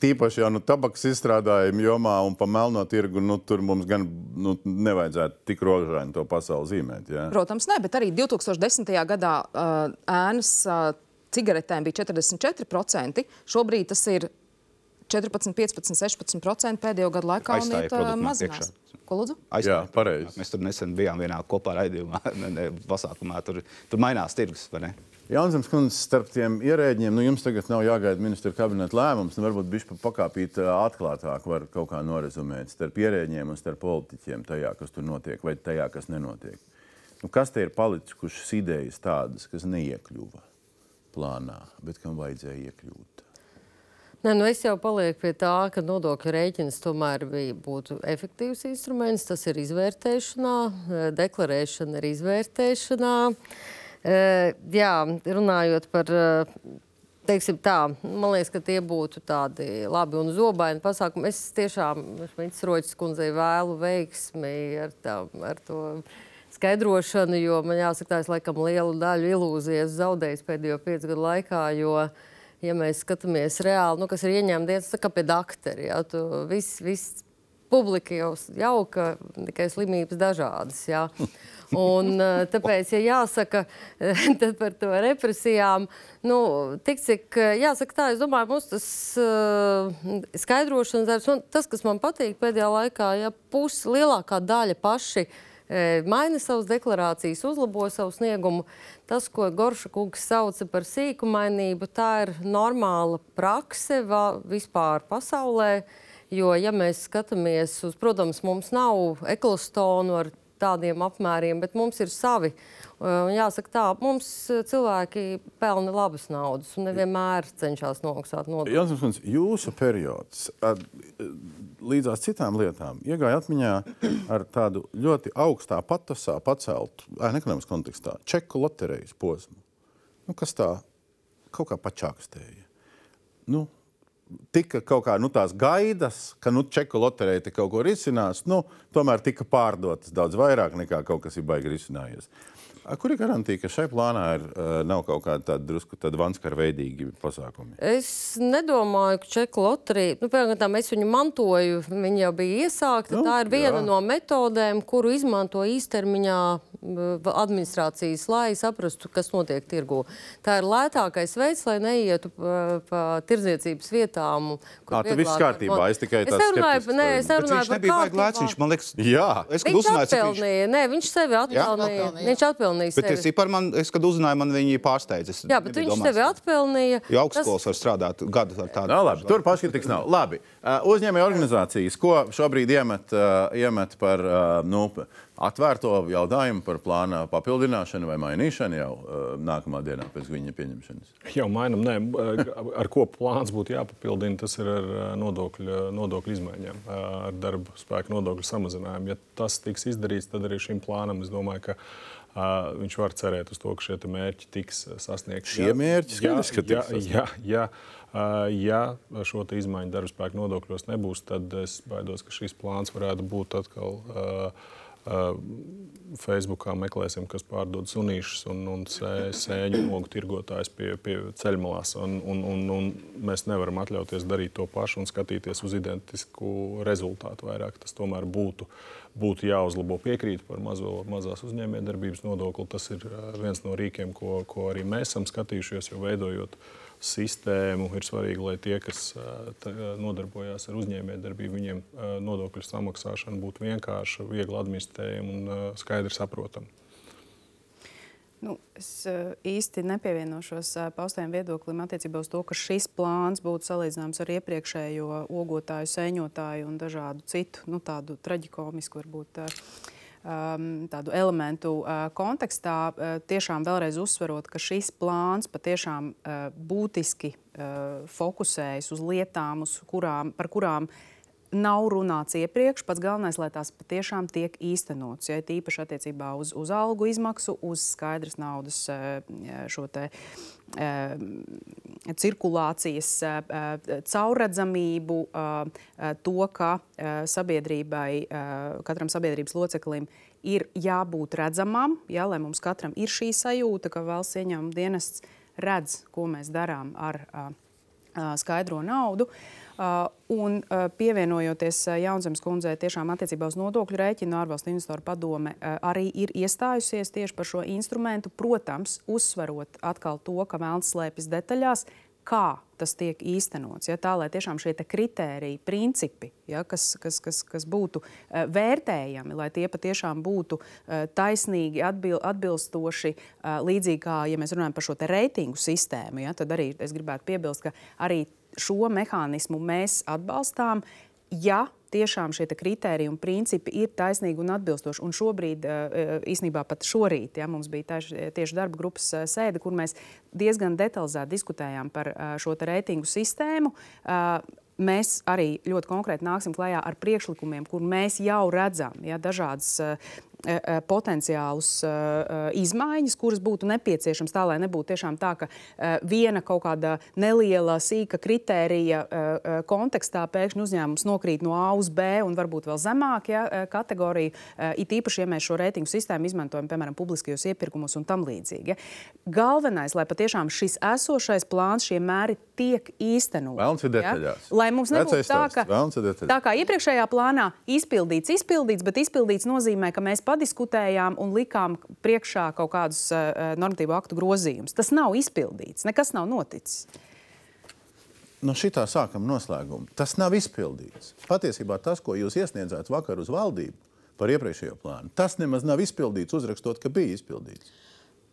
tīpaši jau nu, tabaks izstrādājumu jomā un pa melno tirgu, nu, tur mums gan nu, nevajadzētu tik rožaini to pasauli zīmēt. Jā. Protams, ne, bet arī 2010. gadā uh, ēnas uh, cigaretēm bija 44%. Šobrīd tas ir 14, 15, 16% pēdējo gadu laikā un iet uh, mazinās. Ko lūdzu? Jā, pareizi. Mēs tur nesen bijām vienā kopā raidījumā, ne, ne, pasākumā. Tur, tur mainās tirgus, vai ne? Jānis Kundze, starp tiem ierēģiem, nu jums tagad nav jāgaida ministra kabineta lēmums. Nu, varbūt viņš pakāpīt atklātāk var kaut kā norezumēt starp ierēģiem un starp politiķiem tajā, kas tur notiek, vai tajā, kas nenotiek. Nu, kas te ir palicis, kurš idejas tādas, kas neiekļuva plānā, bet kam vajadzēja iekļūt? Nē, nu es jau palieku pie tā, ka nodokļu rēķins tomēr bija, būtu efektīvs instruments. Tas ir izvērtēšanā, deklarēšana ir izvērtēšanā. Uh, Jā, runājot par teiksim tā, man liekas, ka tie būtu tādi labi un zobaini pasākumi. Es tiešām Šmits Roķis kundzei vēlu veiksmi ar, tā, ar to skaidrošanu, jo man jāsaka, tā es laikam lielu daļu ilūzijas zaudējis pēdējo piecu gadu laikā, jo, ja mēs skatāmies reāli, nu, kas ir ieņēmuma dienas, tā kā pie dakteri, ja, tu viss, viss publika jau jauka, tikai slimības dažādas, ja. Un, eh, tāpēc, ja jāsaka par to represijām, nu, tik cik eh, jāsaka tā, es domāju, mums tas uh, skaidrošanas darbs, man, tas, kas man patīk pēdējā laikā, ja pusi lielākā daļa paši maina savas deklarācijas, uzlabo savu sniegumu. Tas, ko Gorša kungs sauca par sīkumainību, tā ir normāla prakse vispār pasaulē. Jo, ja mēs skatāmies uz, protams, mums nav eklostonu ar tādiem apmēriem, bet mums ir savi. Jāsaka tā, mums cilvēki pelna labas naudas un nevienmēr cenšas nomaksāt nodokļus. Jānis, jūsu periods, līdzās citām lietām iegāja atmiņā ar tādu ļoti augstā patasā paceltu, ēnu ekonomikas kontekstā, čeku loterijas posmu. Nu, kas tā kaut kā pačākstēja. Nu, tika kaut kā nu, tās gaidas, ka nu, čeku loterija kaut ko risinās, nu, tomēr tika pārdotas daudz vairāk nekā kaut kas ir baigi risinājies. Kur ir garantija, ka šai plānā ir, nav kaut kāda tāda drusku vanskara veidīga pasākumi? Es nedomāju, ka čeku loterija, nu, piemēram, es viņu mantoju, viņa jau bija iesākta. Nu, tā ir viena jā. no metodēm, kuru izmanto īstermiņā administrācijas, lai saprastu, kas notiek tirgu. Tā ir lētākais veids, lai neietu pa, pa tirdzniecības vietām. Tā tas viss kārtībā. Es tikai tādu skeptisku. Nē, es nerunāju par kārtību. Viņš man liekas, jā. Es, viņš atpelnīja. Viņš... Nē, viņš sevi atpelnīja. Viņš atpelnīja sevi. Bet es, par man, es, kad uzzināju, man viņi pārsteidz. Es jā, bet viņš domās, sevi atpelnīja. Jo augstskolas tas... var strādāt gadu ar tādu. No, labi, tur paškritikas nav. Labi. Uh, uzņēmēja organizācijas, ko šobrīd iemet, uh, iemet par uh, nu, atvērto jautājumu par plāna papildināšanu vai mainīšanu jau uh, nākamā dienā pēc viņa pieņemšanas? Jau mainām, nē, ar ko plāns būtu jāpapildina, tas ir ar nodokļu, nodokļu izmaiņām, ar darba spēku nodokļu samazinājumu. Ja tas tiks izdarīts, tad arī šim plānam es domāju, ka viņš var cerēt uz to, ka šie mērķi tiks sasniegti. Šie mērķi skaidrs, ka tiks sasniegti. Ja, ja, uh, ja šo izmaiņu darba spēku nodokļos nebūs, tad es baidos, ka šis plāns varētu būt atkal uh, Facebookā meklēsim, kas pārdod sunīšus un, un sēņu nogu tirgotājus pie, pie ceļmalās. Un, un, un, un mēs nevaram atļauties darīt to pašu un skatīties uz identisku rezultātu vairāk. Tas tomēr būtu, būtu jāuzlabo piekrīt par mazo, mazās uzņēmējdarbības nodokli. Tas ir viens no rīkiem, ko, ko arī mēs esam skatījušies, jau veidojot uh, sistēmu. Ir svarīgi, lai tie, kas nodarbojas ar uzņēmējdarbību, viņiem nodokļu samaksāšana būtu vienkārša, viegli administrējama un skaidri saprotama. Nu, es īsti nepievienošos paustajam viedoklim attiecībā uz to, ka šis plāns būtu salīdzināms ar iepriekšējo ogotāju, sēņotāju un dažādu citu nu, tādu traģikomisku varbūt. Uh, tādu elementu uh, kontekstā, uh, tiešām vēlreiz uzsverot, ka šis plāns patiešām uh, būtiski fokusējas uz lietām, uz kurām, par kurām nav runāts iepriekš. Pats galvenais, lai tās patiešām tiek īstenotas. Ja tīpaši attiecībā uz, uz algu izmaksu, uz skaidras naudas uh, šo te cirkulācijas caurredzamību, to, ka sabiedrībai, katram sabiedrības loceklim ir jābūt redzamam, ja, lai mums katram ir šī sajūta, ka valsts ieņēmuma dienests redz, ko mēs darām ar skaidro naudu. Uh, un uh, pievienojoties uh, Jaunzemes kundzei, tiešām attiecībā uz nodokļu rēķinu ārvalstu investoru padome arī ir iestājusies tieši par šo instrumentu. Protams, uzsverot atkal to, ka vēlns slēpjas detaļās, kā tas tiek īstenots. Ja, tā lai tiešām šie kritēriji, principi, ja, kas, kas, kas, kas būtu uh, vērtējami, lai tie patiešām būtu uh, taisnīgi, atbil, atbilstoši, uh, līdzīgi kā ja mēs runājam par šo reitingu sistēmu, ja, tad arī es gribētu piebilst, ka arī šo mehānismu mēs atbalstām. Ja tiešām šie kriteriji un principi ir taisnīgi un atbilstoši. Un šobrīd, eh, eh, īsnībā pat šorīt, ja, mums bija tieši, tieši darba grupas eh, sēde, kur mēs diezgan detalizēti diskutējām par šo reitingu sistēmu mēs arī ļoti konkrēti nāksim klajā ar priekšlikumiem, kur mēs jau redzam ja, dažādas potenciālus e, izmaiņas, kuras būtu nepieciešamas tā, lai nebūtu tiešām tā, ka viena kaut kāda neliela, sīka kritērija kontekstā pēkšņi uzņēmums nokrīt no A uz B un varbūt vēl zemāk ja, kategoriju. It īpaši, ja mēs šo reitingu sistēmu izmantojam, piemēram, publiskajos iepirkumos un tam līdzīgi. Ja. Galvenais, lai patiešām šis esošais plāns, šie mēri tiek īstenoti. Ja, lai mums nebūtu tā, ka tā kā iepriekšējā plānā izpildīts, izpildīts, bet izpildīts nozīmē, ka mēs padiskutējām un likām priekšā kaut kādus uh, normatīvu aktu grozījumus. Tas nav izpildīts, nekas nav noticis. No šitā sākam noslēgumu. Tas nav izpildīts. Patiesībā tas, ko jūs iesniedzāt vakar uz valdību par iepriekšējo plānu, tas nemaz nav izpildīts, uzrakstot, ka bija izpildīts.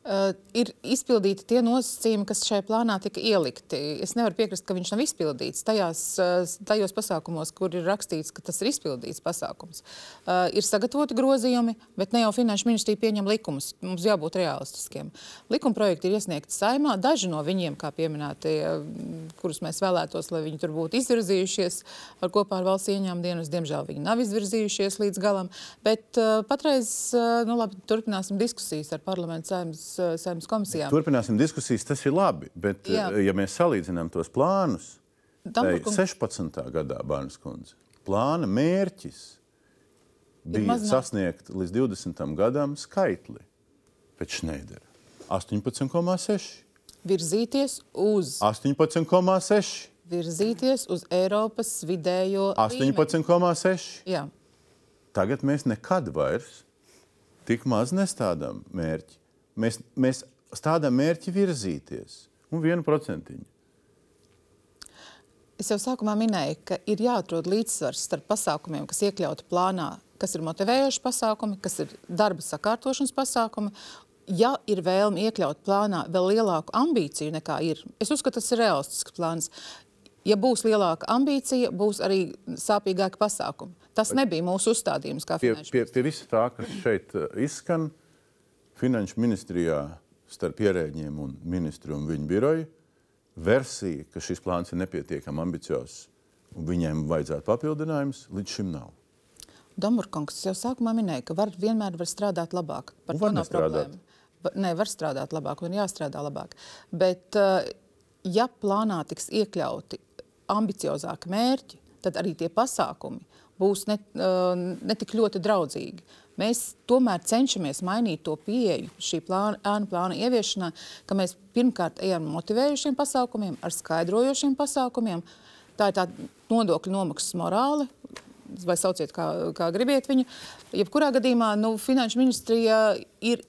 Uh, ir izpildīti tie nosacījumi, kas šajā plānā tika ielikti. Es nevaru piekrist, ka viņš nav izpildīts tajās, uh, tajos pasākumos, kur ir rakstīts, ka tas ir izpildīts pasākums. Uh, ir sagatavoti grozījumi, bet ne jau Finanšu ministrija pieņem likumus. Mums jābūt realistiskiem. Likuma projekti ir iesniegti saimā. Daži no viņiem, kā pieminētie, kurus mēs vēlētos, lai viņi tur būtu izvirzījušies ar kopā ar valsts ieņēmumu dienas, diemžēl viņi nav izvirzījušies līdz galam. Bet patreiz nu, labi, turpināsim diskusijas ar parlamentu saimnes saimnes komisijām. Turpināsim diskusijas, tas ir labi. Bet, Jā. Jā. ja mēs salīdzinām tos plānus, tad Damburkungs. 16. gadā Bārnas kundze plāna mērķis bija sasniegt līdz 20. gadam skaitli pēc Šneidera. 18,6. Virzīties uz, 18,6. virzīties uz Eiropas vidējo līmeni. 18,6. Jā. Tagad mēs nekad vairs tik maz nestādām mērķi. Mēs, mēs stādām mērķi virzīties un vienu procentiņu. Es jau sākumā minēju, ka ir jāatrod līdzsvars starp pasākumiem, kas iekļauti plānā, kas ir motivējoši pasākumi, kas ir darba sakārtošanas pasākumi. Ja ir vēlme iekļaut plānā vēl lielāku ambīciju nekā ir, es uzskatu, tas ir realistisks plāns. Ja būs lielāka ambīcija, būs arī sāpīgāki pasākumi. Tas nebija mūsu uzstādījums Pie, pie, pie visa tā, kas šeit uh, izskan, Finanšu ministrijā starp ierēģiem un ministru un viņu biroju versija, ka šis plāns ir nepietiekami ambiciozs un viņiem vajadzētu papildinājums, līdz šim nav. Domburkungs jau sākumā minēja, ka var, vienmēr var strādāt labāk. Par to nav problēma. Nē, var strādāt labāk un jāstrādā labāk. Bet, eh, ja plānā tiks iekļauti ambiciozāki mērķi, tad arī tie pasākumi būs ne, eh, ne tik ļoti draudzīgi. Mēs tomēr cenšamies mainīt to pieeju šī plāna, ēnu plāna ieviešanā, ka mēs pirmkārt ejam motivējušiem pasākumiem, ar skaidrojošiem pasākumiem. Tā ir tā nodokļu nomaksas morāle, vai sauciet, kā, kā gribiet viņu. Jebkurā gadījumā nu, Finanšu ministrija ir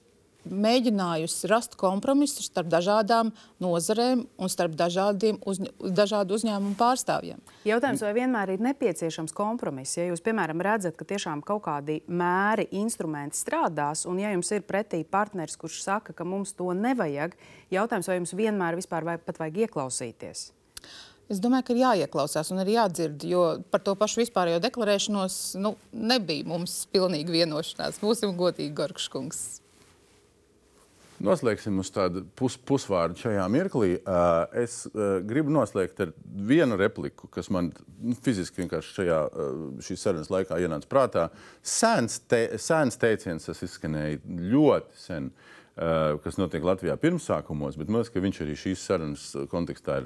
mēģinājusi rast kompromisu starp dažādām nozarēm un starp dažādiem uzņ dažādu uzņēmumu pārstāvjiem. Jautājums, vai vienmēr ir nepieciešams kompromiss? Ja jūs, piemēram, redzat, ka tiešām kaut kādi mēri, instrumenti strādās, un ja jums ir pretī partneris, kurš saka, ka mums to nevajag, jautājums, vai jums vienmēr vispār vai pat vajag ieklausīties? Es domāju, ka ir jāieklausās un arī jādzird, jo par to pašu vispārējo deklarēšanos nu, nebija mums pilnīgi vienošanās. Būsim godīgi, Gorkškungs. Noslēgsim uz tādu pus, pusvārdu šajā mirklī. Uh, es uh, gribu noslēgt ar vienu repliku, kas man fiziski vienkārši šajā uh, šīs sarunas laikā ienāca prātā. Sēns, te, sēns teiciens, tas izskanēja ļoti sen, kas notiek Latvijā pirmsākumos, bet man liekas, ka viņš arī šīs sarunas kontekstā ir,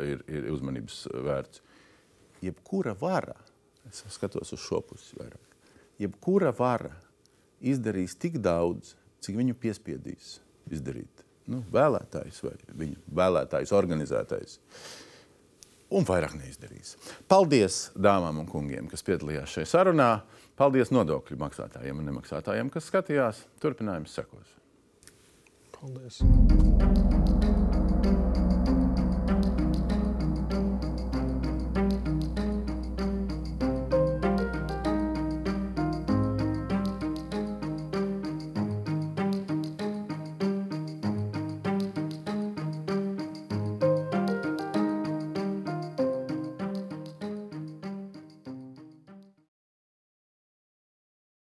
ir, ir uzmanības vērts. Jebkura vara, es skatos uz šo pusi vairāk, jebkura vara izdarīs tik daudz, cik viņu piespiedīs izdarīt. Nu, vēlētājs vai viņa vēlētājs, organizētājs. Un vairāk neizdarīs. Paldies dāmām un kungiem, kas piedalījās šajā sarunā. Paldies nodokļu maksātājiem un nemaksātājiem, kas skatījās. Turpinājums sekos. Paldies!